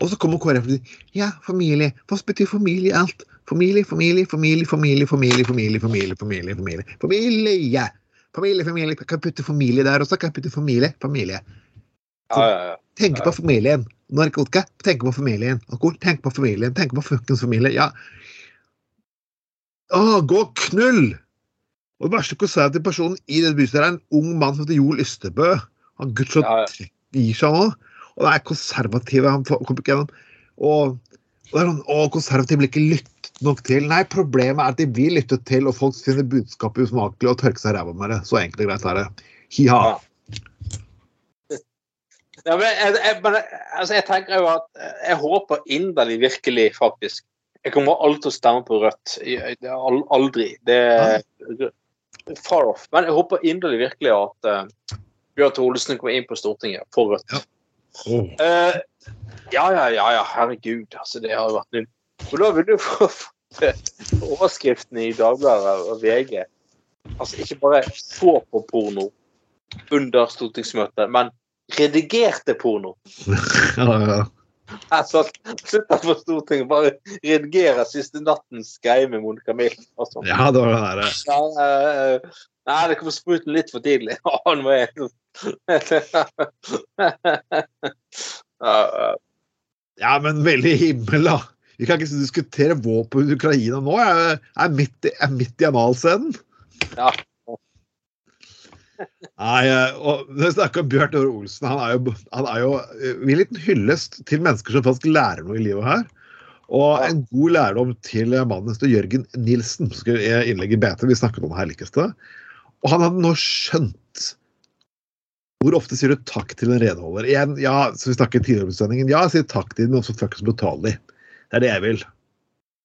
Og så kommer KrF og sier ja, familie. Hva betyr familie alt? Familie, familie, familie, familie, familie, familie, familie, familie. Familie, familie, familie. familie, familie. Kan jeg putte familie der også? Kan jeg putte familie? Familie ja, ja, ja. Tenke på familien. Narkotika. tenk på familien. Alkohol. tenk på familien. Tenk på fuckings familie. Ja. Å, gå og knull! Og det verste konservative personen i det bystyret er en ung mann som heter Joel Ystebø. Han gudskjelov gir seg nå. Og det er konservative han kommer ikke gjennom. Og, og det er sånn, å, konservative blir ikke lyttet nok til. Nei, problemet er at de blir lyttet til, og folk finner budskapet usmakelig og tørker seg ræva med det. Så enkelt og greit er det. Hi-ha. Ja. Men jeg, jeg, men altså jeg tenker jo at jeg håper inderlig virkelig, faktisk Jeg kommer aldri til å stemme på Rødt. Jeg- det er Aldri. Det er far off. Men jeg håper inderlig virkelig at uh, Bjørn Tholesen kommer inn på Stortinget for Rødt. Ja. Eh, ja, ja, ja, ja, herregud. Altså, det har jo vært null. Og da vil du få få overskriftene i Dagbladet og VG. Altså, ikke bare få på porno under stortingsmøtet, men redigerte porno. Ja, [laughs] ja. Altså, sitter på Stortinget bare redigere siste nattens greie med Monica Milt. Altså. ja, det var det Ja, uh, nei, det kommer spruten litt for tidlig. [laughs] Nå er jeg [laughs] ja, men veldig himmel, da. Vi kan ikke diskutere våpen i Ukraina nå. Jeg er midt i, jeg er midt i analscenen. Ja. Nei, eh, og når vi snakker om Bjørn Tore Olsen, han er jo, han er jo eh, en liten hyllest til mennesker som faktisk lærer noe i livet her. Og en god lærdom til mannen til Jørgen Nilsen, som skulle innlegg i BT. Vi snakket om det her likeste. Og han hadde nå skjønt Hvor ofte sier du takk til en renholder? Igjen, ja, så vi snakket tidligere om sendingen. Ja, jeg sier takk til den, men også fuckings betaler dem. Det er det jeg vil.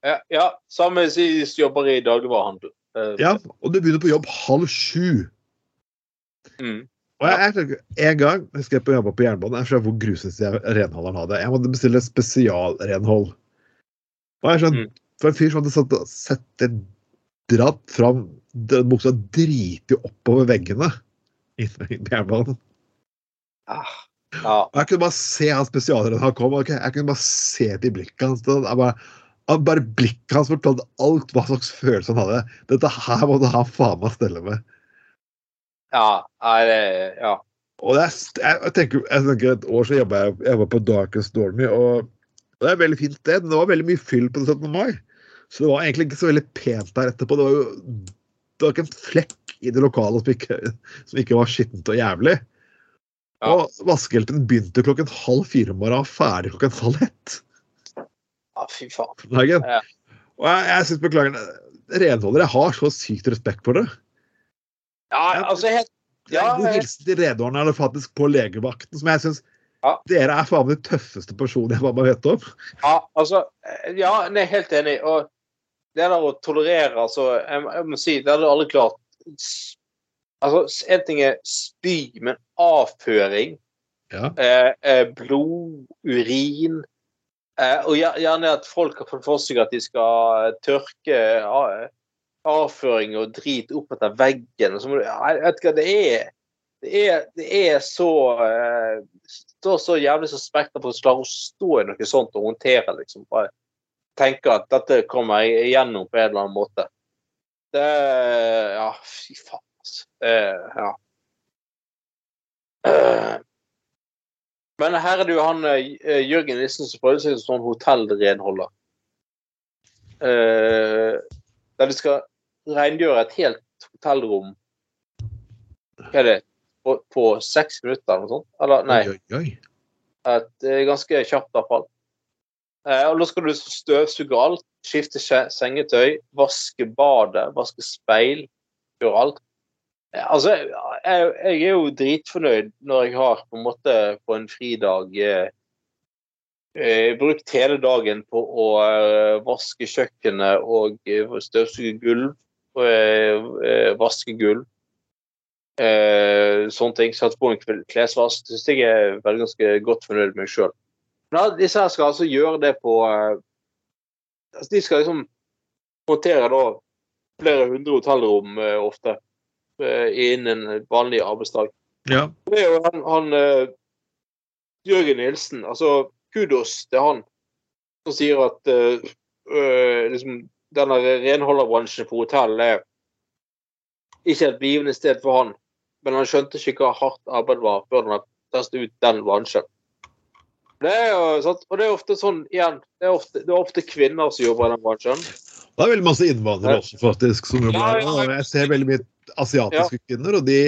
Ja, ja, samme hvis jobber i dagligvarehandel. Eh, Ja, og du begynner på jobb halv sju. Mm. Og jeg, jeg, En gang jeg husker jeg på jobba på jernbanen, jeg skjønner hvor grusomt renholderen hadde. Jeg måtte bestille spesialrenhold. Og jeg skjønner, Mm. For en fyr som hadde satt, sett det dratt fram den buksa driti oppover veggene i jernbanen. Ah, ja. Og jeg kunne bare se han spesialrenholderen kom. Okay? Jeg kunne bare se det i blikket hans. det Bare, han- bare blikket hans fortalte alt hva slags følelse han hadde. Dette her måtte han faen meg stelle med. Ja. Er, Ja. Og det er, jeg, tenker, jeg tenker Et år så jobba jeg, jeg var på Darkest Dormy, og det er veldig fint sted. Men det var veldig mye fyll på det 17. mai. Så det var egentlig ikke så veldig pent der etterpå. Det var jo det var ikke en flekk i det lokale som ikke, som ikke var skittent og jævlig. Ja. Og vaskehjelpen begynte klokken halv fire om morgenen og ferdig klokken halv ett. ja, fy faen. Ja. Og jeg, jeg synes, beklager, renholdere, har så sykt respekt for det. Ja, altså helt Ja, god hilsen til renholderne eller faktisk på legevakten, som jeg syns Ja. dere er faen meg de tøffeste personene jeg bare vet om. Ja, altså eh, Ja, jeg er helt enig. Og det der å tolerere, altså Jeg, jeg må si, det hadde du aldri klart. Altså, en ting er spy, men avføring, Ja. eh, eh, blod, urin eh, Og gjerne at folk har fått for seg at de skal tørke eh, avføring og drit opp etter veggen. Og så må du, jeg vet ikke det er. Det er, det er så eh, står så jævlig suspekt at å klarer å stå i noe sånt og håndtere liksom. Bare tenke at dette kommer jeg igjennom på en eller annen måte. Det Ja, fy faen, altså. Det, ja. Eh, Men her er det jo han eh, Jørgen Nissen som prøver seg som sånn hotellrenholder. Eh, der de skal rengjøre et helt hotellrom Hva er det? På, på seks minutter eller noe sånt? Eller nei. Oi, oi. Et, eh, ganske kjapt avfall. Eh, og da skal du støvsuge alt, skifte sengetøy, vaske badet, vaske speil, gjøre alt. Eh, altså, jeg, jeg er jo dritfornøyd når jeg har på en måte på en fridag eh, eh, brukt hele dagen på å eh, vaske kjøkkenet og støvsuge gulv. Eh, eh, vaske gulv. Eh, sånne ting. Satt på en klesvask. Det syns jeg er veldig ganske godt fornøyd med meg sjøl. Disse her skal altså gjøre det på altså De skal liksom montere da flere hundre hotellrom ofte innen en vanlig arbeidsdag. Ja. Det er jo han, han Jørgen Nilsen. Altså, kudos til han som sier at øh, liksom, denne renholderbransjen på hotell er ikke et blivende sted for han. Men han skjønte ikke hva hardt arbeid var før han testet ut den bransjen. Det er jo, sant? Og det er ofte sånn igjen, det er ofte, det er ofte kvinner som jobber i den bransjen. Det er veldig masse innvandrere også, faktisk. som jobber Ja, her. ja, ja. Jeg ser veldig mye asiatiske kvinner, og de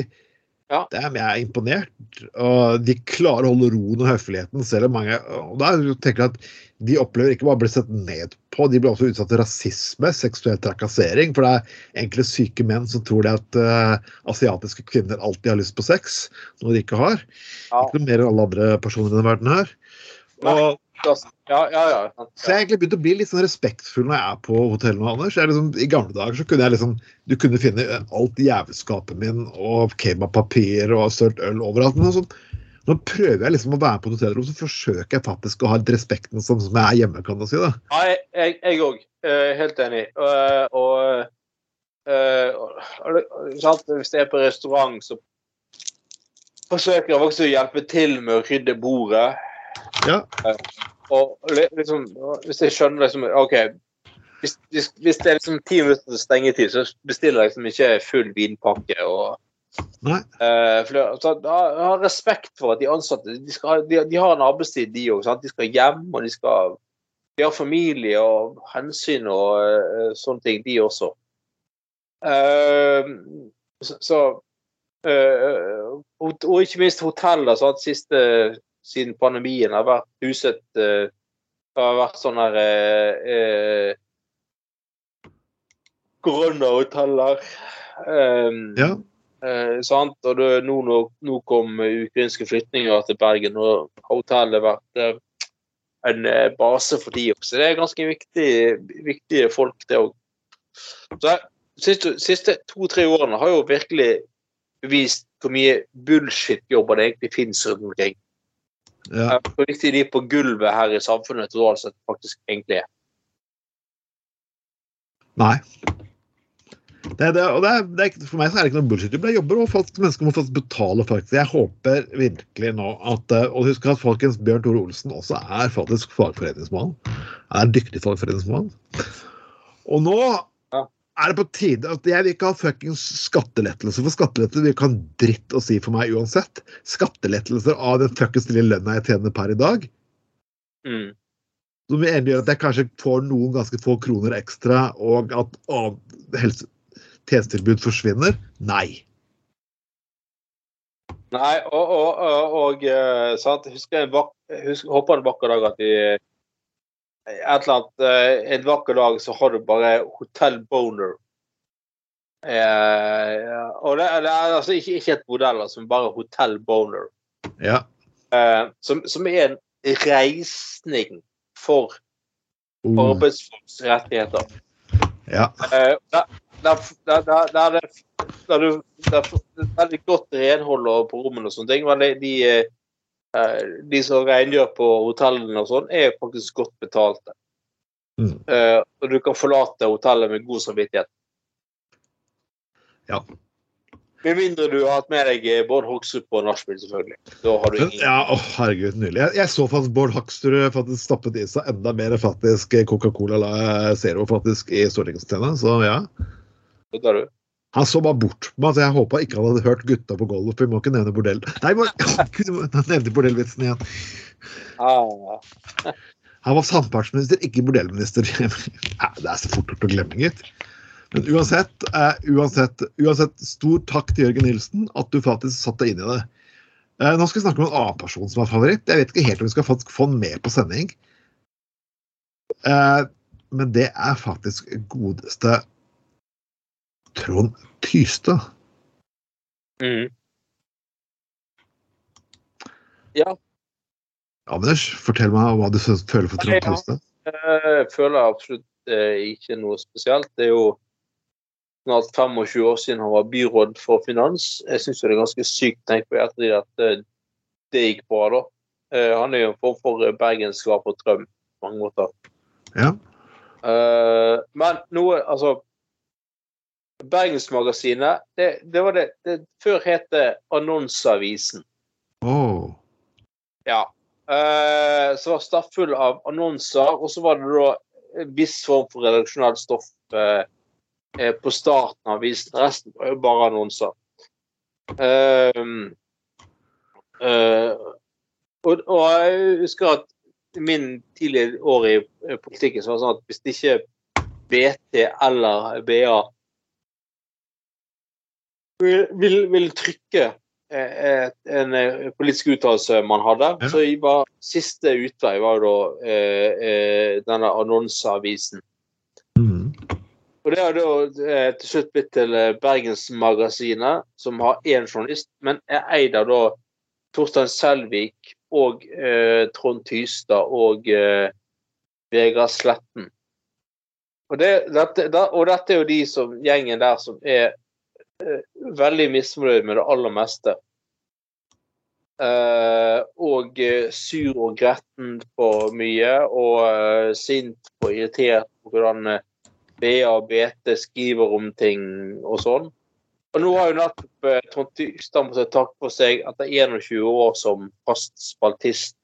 Ja. det er, jeg er imponert. Og de klarer å holde roen og høfligheten, selv om mange og da tenker jeg at De opplever ikke bare å bli sett ned på, de blir også utsatt for rasisme, seksuell trakassering. For det er enkle syke menn som tror det at uh, asiatiske kvinner alltid har lyst på sex, noe de ikke har. Ja. Ikke noe mer enn alle andre personer i denne verden her. Nei. Ja, ja, ja. så jeg har egentlig begynt å bli litt sånn respektfull når jeg er på hotell nå, Anders. Er liksom, I gamle dager så kunne jeg liksom Du kunne finne alt jævelskapet min og kebabpapir og sølt øl overalt. Men sånn, nå prøver jeg liksom å være på et hotellrom, så forsøker jeg faktisk å ha respekten som, som jeg er hjemme, kan du si. det. Ja, jeg- jeg òg. Helt enig. Og, og og, og? Hvis jeg er på restaurant, så forsøker jeg også å hjelpe til med å rydde bordet. Ja. Og liksom, hvis jeg skjønner liksom OK. Hvis, hvis, hvis det er liksom ti minutter til stengetid, så bestiller jeg liksom ikke full vinpakke. og Nei. Uh, for det, så, ha, har respekt for at de ansatte de, skal, de, de har en arbeidstid, de òg. De skal hjem, og de skal de har familie og hensyn og uh, sånne ting, de også. Uh, så, eh, og, og ikke minst hoteller. Sant? Siste siden pandemien har vært huset uh, har vært sånne her eh, uh, Koronahoteller. Um, Ja. Eh, sant? Og det, nå, nå, nå kom ukrainske flyktninger til Bergen, og hotellet har vært eh, en eh, base for de også. Det er ganske viktig, viktige folk, det òg. Så siste, siste to-tre årene har jo virkelig vist hvor mye bullshit-jobber det egentlig finnes rundt omkring. Ja. Hvor viktig de på gulvet her i samfunnet totalt sett faktisk egentlig er. Nei. Det, det, og det det for meg så er det ikke noe bullshit. Jeg jobber, og folk, mennesker må faktisk betale. faktisk. Jeg håper virkelig nå at eh, Og husk at folkens, Bjørn Tore Olsen også er faktisk fagforeningsmann. Er dyktig fagforeningsmann. Og nå. Er det på tide at jeg vil ikke ha fuckings skattelettelser. For skattelettelser vil ikke ha en dritt å si for meg uansett. Skattelettelser av den fuckings lille lønna jeg tjener per i dag. Mm. Som vil endelig gjøre at jeg kanskje får noen ganske få kroner ekstra, og at å, helse, tjenestetilbud forsvinner? Nei. Nei, og, og, og, og eh, sant? Husker jeg en vakker dag at de et eller annet, eh, En vakker dag så har du bare hotellboner. Eh, og det, det er altså ikke, ikke et modell, altså, men bare hotellboner. Ja. Eh, som, som er en reisning for uh. arbeidsfolks rettigheter. ja. Eh, der, der, der, der, er det- er godt renhold på rommene og sånne ting. Men de, de, eh, de som rengjør på hotellene og sånn, er faktisk godt betalte. Mm. Eh, og du kan forlate hotellet med god samvittighet. Ja. Med mindre du har hatt med deg eh, Bård Hoksrud på nachspiel, selvfølgelig. Da har du ingen ja, oh, herregud, nydelig. Jeg, jeg så faktisk Bård Hoksrud faktisk stappet i seg enda mer faktisk Coca-Cola La Zero faktisk i stortingsscenen, så ja. Vet du. Han så bare bort. på meg, så jeg håpa ikke han hadde hørt gutta på gulvet, for vi må ikke nevne bordell. Nei, [laughs] må, nevne bordellvitsen igjen. Ah, [laughs] Han var samferdselsminister, ikke bordellminister. [laughs] Det er så fort gjort å glemme, gitt. Men uansett, eh, uansett, uansett, stor takk til Jørgen Nilsen at du faktisk satte deg inn i det. Eh, nå skal vi snakke om en annen person som er favoritt. Jeg vet ikke helt om vi skal få han med på sending. Eh, men det er faktisk godeste Trond Tystad. mm. Ja. Anders, fortell meg hva du føler for Trond Tystad. Eh, Jeg føler absolutt eh, ikke noe spesielt. Det er jo snart 25 år siden han var byråd for finans. Jeg syns det er ganske sykt tenkt på ettertid at eh, det gikk bra, da. Eh, Han er jo en form for eh, Bergens svar på Trøm på mange måter. Ja. Eh, men noe Altså Bergensmagasinet, det, det var det, det Før het det Annonseavisen. Åh. Ja. Eh, så var stappfull av annonser, og så var det da en viss form for redaksjonelt stoff eh, eh, på starten av avisen. Resten var jo bare annonser. Eh, eh, og, og jeg husker at min tidligere år i eh, politikken så var det sånn at hvis det ikke BT eller BA vil, vil, trykke eh, et- en eh, politisk uttalelse man hadde, Ja. så var siste utvei var jo da eh, eh, denne annonseavisen. Mm. Og det har da eh, til slutt blitt til Bergensmagasinet, som har én journalist, men er eid av da Torstein Selvik og eh, Trond Tystad og Vegard Sletten. Og, det, dette, da, og dette er jo de som, gjengen der som er veldig misfornøyd med det aller meste. Uh, og eh, sur og gretten på mye, og uh, sint og irritert på hvordan eh, BA og BT skriver om ting og sånn. Og nå har jo nettopp eh, Trond på måttet takke for seg etter 21 år som fast spaltist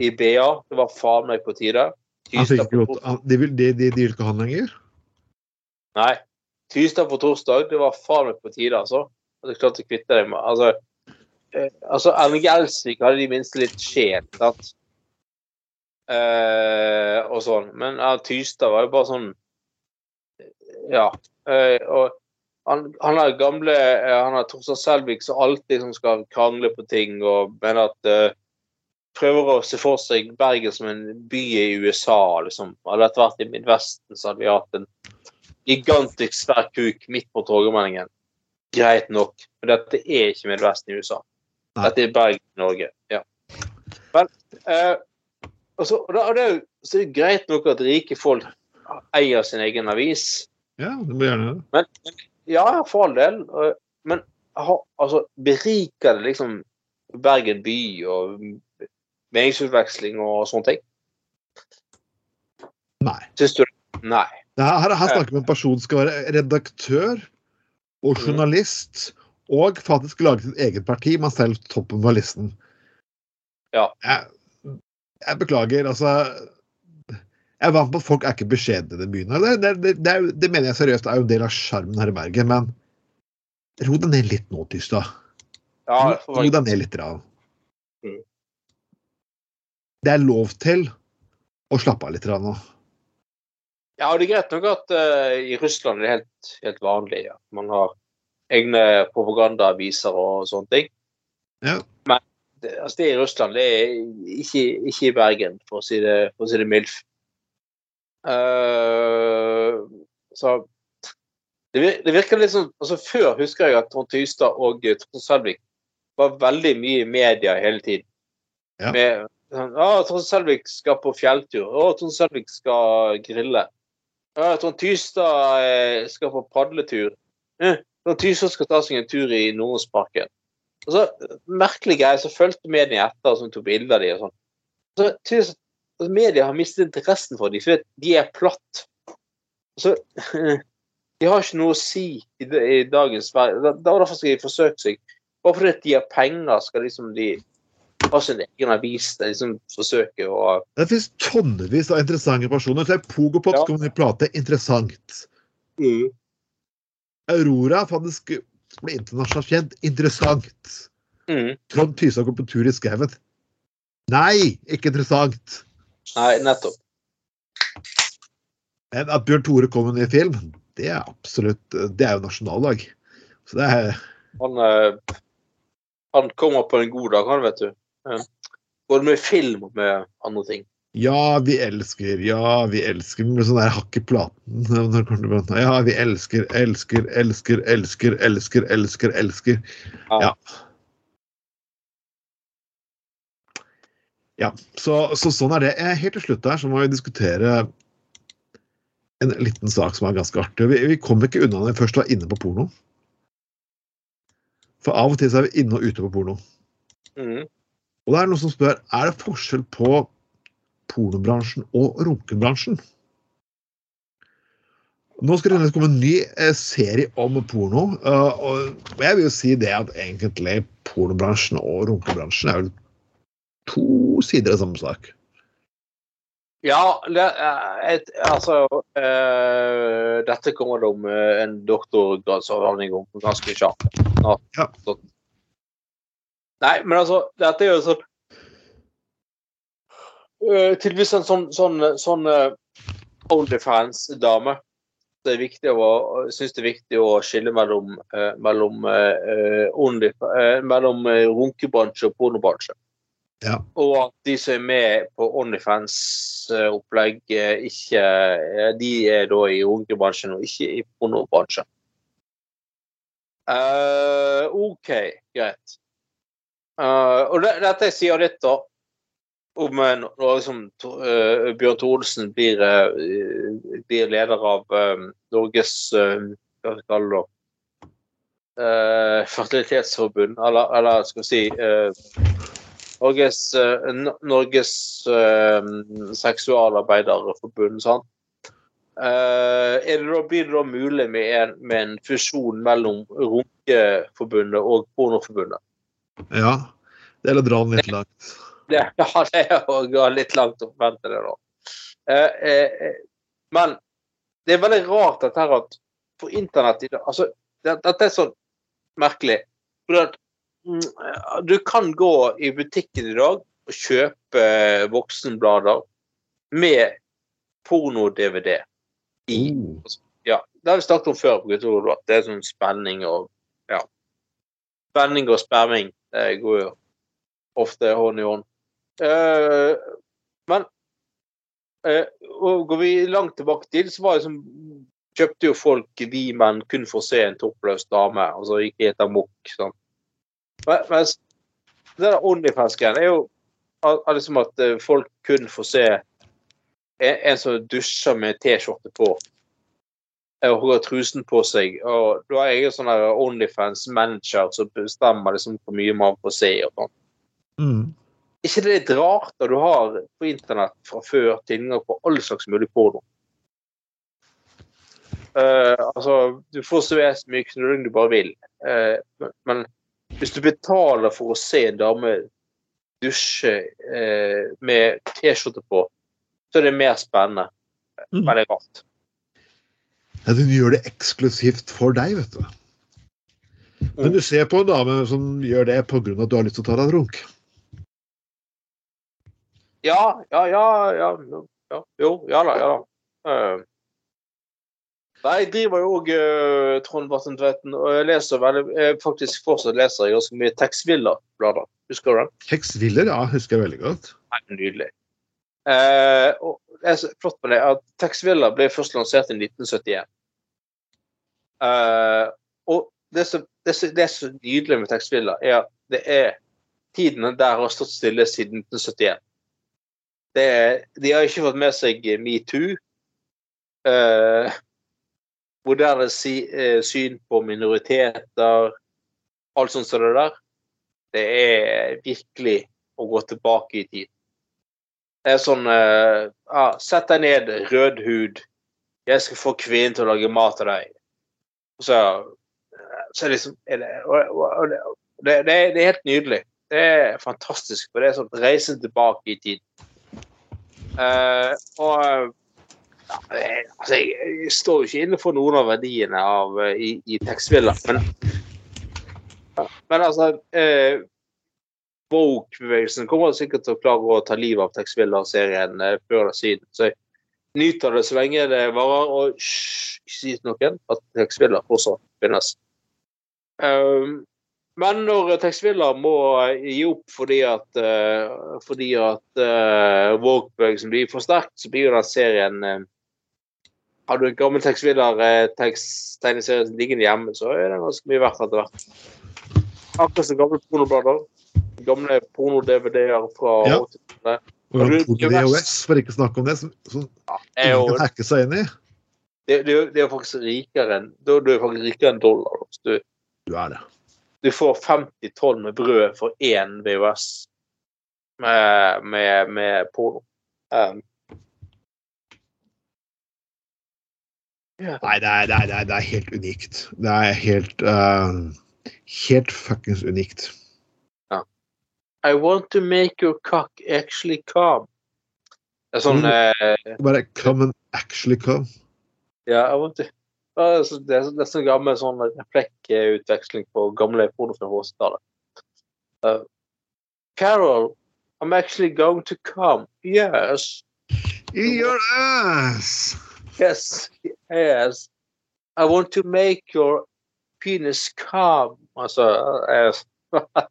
i BA. Det var faen meg på tide. Han fikk ikke lov til- de, vil, de, de, ikke ha han lenger? Nei. Tystad på torsdag, det var faen meg på tide, altså. At jeg klarte å kvitte deg med Altså, eh, altså Erling Gjelsvik hadde de minste litt sjel, sant? Eh, og sånn. Men ja, Tystad var jo bare sånn Ja. Eh, og han, han er gamle eh, Han er Torstein Selvik som alltid som skal krangle på ting og mener at eh, Prøver å se for seg Bergen som en by i USA, liksom. Hadde dette vært i Midtvesten, så hadde vi hatt en gigantisk svær kuk midt på Torgallmenningen. Greit nok, men dette er ikke Midtvesten i USA. Dette er Bergen i Norge. Ja. Men eh, altså, og da, og det er jo så er det greit nok at rike folk eier sin egen avis. Ja, du må gjerne det. Men ja, for all del. Men altså, beriker det liksom Bergen by og meningsutveksling og sånne ting? Nei. Syns du det? Nei. Her, her, snakker vi om en person som skal være redaktør og Mm. journalist, og faktisk lage sitt eget parti, men selv toppen av listen. Ja. Jeg, jeg beklager, altså Jeg er vant på at folk er ikke beskjedne i den byen. Det, det, det, det, det mener jeg seriøst er jo en del av sjarmen her i Bergen, men ro deg ned litt nå, Tystad. Ja, Ro- deg ned litt. Rann. Mm. Det er lov til å slappe av litt rann nå. Ja, og det er greit nok at uh, i Russland er det helt, helt vanlig at man har egne propagandaaviser og sånne ting. Ja. Men det, altså det er i Russland, det er ikke, ikke i Bergen, for å si det, for å si det mildt. Uh, så det, det virker litt sånn altså Før husker jeg at Trond Tystad og Trond Selvik var veldig mye i media hele tiden. Ja. Med sånn, Trond Selvik skal på fjelltur. Å, Trond Selvik skal grille. Å, Trond Tystad eh, skal på padletur. Trond Tystad skal ta seg en tur i Nordåsparken. Og så, merkelig greie, så fulgte media etter og tok bilder av dem. og sånn. Så tydeligvis media har mistet interessen for dem, for de er platt. Så [laughs] de har ikke noe å si i, i dagens verden. Da derfor skal de forsøke seg. Bare fordi de har penger, skal liksom de ha sin egen avis de liksom forsøker å Det finnes tonnevis av interessante personer. Så Pogopop Ja. skal man prate interessant. Aurora faktisk ble internasjonalt kjent. Interessant. Mm. Trond Tysak går på tur i skauen. Nei, ikke interessant. Nei, nettopp. Men at Bjørn Tore kom med en ny film, det er absolutt Det er jo nasjonaldag. Så det er Han, eh, han kommer på en god dag, han, vet du. Eh, Både med film og med andre ting. Ja, vi elsker, ja, vi elsker med sånn der hakk i platen. [laughs] Det Ja, vi elsker, elsker, elsker, elsker, elsker, elsker, elsker. Ja. Ja. Ja, så, så sånn er det. Eh, Helt til slutt der så må vi diskutere en liten sak som er ganske artig. Vi, vi kom ikke unna når vi først var inne på porno. For av og til så er vi inne og ute på porno. Mhm. Og det er noen som spør er det forskjell på pornobransjen og runkebransjen. Nå skal det komme en ny eh, serie om porno. eh, og jeg vil jo si det at egentlig pornobransjen og runkebransjen er vel to sider av samme sak. Ja, det, eh, et, altså eh, Dette kommer det om en doktorgradsavhandling om ganske kjapt. Ja. Nei, men altså, dette er jo sånn uh, Tydeligvis en sånn, sånn, sånn uh, Onlyfans-dame. Det er viktig å, synes det er viktig å skille mellom, uh, mellom, uh, only, mellom runkebransje og pornobransje. Ja. Og at de som er med på Onlyfans-opplegg, ikke De er da i runkebransjen og ikke i pornobransjen. OK, greit. Eh, og det, dette sier litt, da, om eh, når liksom, eh, Bjørn Thoresen blir, uh, blir leder av Norges Hva skal det? fertilitetsforbund, eller, eller skal vi si Norges, Norges seksualarbeiderforbund, sant? Da, blir det da mulig med en, med en fusjon mellom Runkeforbundet og Pornoforbundet? Ja, det er å dra den litt langt. Det, [laughs] ja, det er å gå litt langt og forvente det, da. Eh, eh, eh, men det er veldig rart dette her at på internett i dag altså, det, Dette er så merkelig. Mm, du kan gå i butikken i dag og kjøpe voksenblader med porno-DVD i. Oh. Ja, det har vi snakket om før. på Gutterud, at Det er sånn spenning og ja. Spenning og sperming det går jo ofte hånd i hånd. Eh, men eh, går vi langt tilbake til, så var det som kjøpte jo folk vi menn kun for å se en toppløs dame, og så gikk etter mokk. Sånn. Men- Mens det der Onlyfans-greien er jo al- liksom at eh, folk kun får se en, en som dusjer med T-skjorte på og har trusen på seg. Og da er jeg sånn Onlyfans-manager som bestemmer liksom hvor mye man får se. og sånn. Mm. ikke det litt rart når du har på internett fra før tilgang på all slags mulig porno? Uh, altså, du får se så mye knulling du bare vil, uh, men, men hvis du betaler for å se en dame dusje uh, med T-skjorte på, så er det mer spennende. Mm. er rart. Ja, Hun gjør det eksklusivt for deg, vet du. Men du ser på en dame som gjør det pga. at du har lyst til å ta deg en runk. Ja, ja, ja, ja, ja Jo, ja da, ja da. Uh. Nei, jeg driver jo òg uh, Trond Barten Tveiten, og jeg leser veldig jeg faktisk fortsatt leser jeg ganske mye Tex Willer-blader. Husker du den? Hex Willer, ja, husker jeg veldig godt. Nei, Nydelig. Uh, og er så flott med det at Tex Willer ble først lansert i 1971. Uh, og det som det, det er nydelig med Tex Willer, er at det er tiden der har stått stille siden 1971. Det er, de har ikke fått med seg metoo. Uh, moderne si, uh, syn på minoriteter, alt sånt som det der. Det er virkelig å gå tilbake i tid. Det er sånn uh, ja, Sett deg ned, rød hud. Jeg skal få kvinnen til å lage mat til deg. Og så, så er det liksom er det, det, det, er, det er helt nydelig. Det er fantastisk. For det er sånn reisen tilbake i tid. Uh, og ja, jeg, altså, jeg, jeg står jo ikke inne for noen av verdiene av, eh, i, i Texvilla, men Men altså eh, Woke-bevegelsen kommer sikkert til å klare å ta livet av Texvilla-serien eh, før eller siden. Så jeg nyter det så lenge det varer, og hysj, ikke si til noen at Texvilla fortsatt finnes. Um, men når Texvilla må eh, gi opp fordi at, uh, fordi at uh, Woke-bevegelsen blir for sterk, så blir jo den serien uh, Har du en gammel Texvilla-tegneserie liggende hjemme, så er den ganske mye verdt etter hvert. Akkurat som gamle pornoblader. Gamle porno-DVD-er fra Ja. 80-tallet. Og du- Porno VHS, for ikke å snakke om det, som, som ja, ingen kan hacke seg inn i. Det, det, det er jo faktisk rikere enn Du er faktisk rikere enn dollar. Du, Du er det. du får 50 tonn med brød for én VHS med, med, med porno. Um, ja. Nei, det er, det er, det er helt unikt. Det er helt uh, Helt fuckings unikt. I want to make your cock actually come. Det er sånn eh, Bare come and actually come. Ja, I want to det er det er så- det sånn gammel sånn replikkutveksling på gamle porno fra Håsdalen. Uh, Carol, I'm actually going to come. Yes. I your ass! Yes. Yes. I want to make your penis come. Altså eh, [laughs]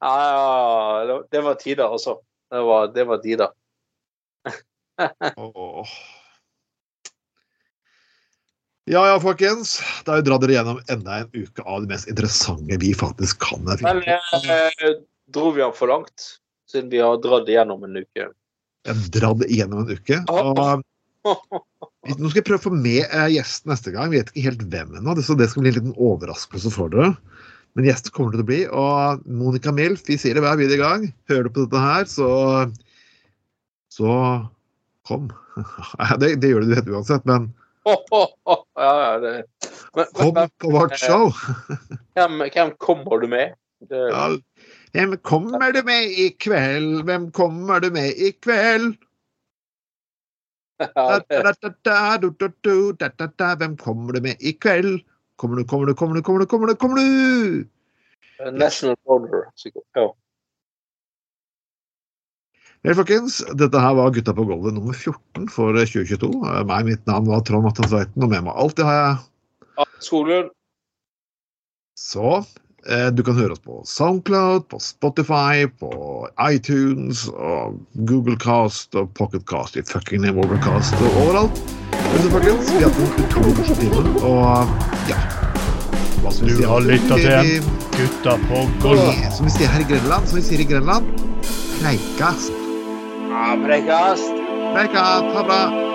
ja, det- Det var tider, altså. Det var, det var tider. Ja ja, folkens. Da har vi dratt dere gjennom enda en uke av det mest interessante vi faktisk kan. Men eh, dro vi den for langt? Siden vi har dratt igjennom en uke. Jeg dratt gjennom en uke. Og nå skal jeg prøve å få med eh, gjesten neste gang. Vi vet ikke helt hvem ennå, så det skal bli en liten overraskelse for dere. Men gjest kommer det til å bli. Og Monica Milf, vi sier det hver videre gang. Hører du på dette her, så Så kom. [laughs] Det, det gjør du helt uansett, men [laughs] ja, ja, det. Men, kom men, på vårt show. hvem, hvem kommer du med? Det, Ja. Hvem kommer du med i kveld? Hvem kommer du med i kveld? [laughs] ja, det. Hvem kommer du med i kveld? Kommer du, kommer du, kommer du, kommer du, kommer du? kommer du? National border, sikkert. Ja. Hei, folkens, dette her var Gutta på gulvet nummer 14 for 2022. Eh, Meg, mitt navn var Trond Atten Tveiten, og med meg alltid har jeg Skolen. Så eh, du kan høre oss på Soundcloud, på Spotify, på iTunes og Googlecast og Pocketcast i fucking Overcast og overalt. Men så, folkens, vi har hatt en utrolig morsom time, og ja Hva skal vi Du har lyttet til Gutta på gulvet. Som vi sier her i Grenland, som vi sier i Grenland Preikast. Ja, Preikast. Preikast. Ha det bra.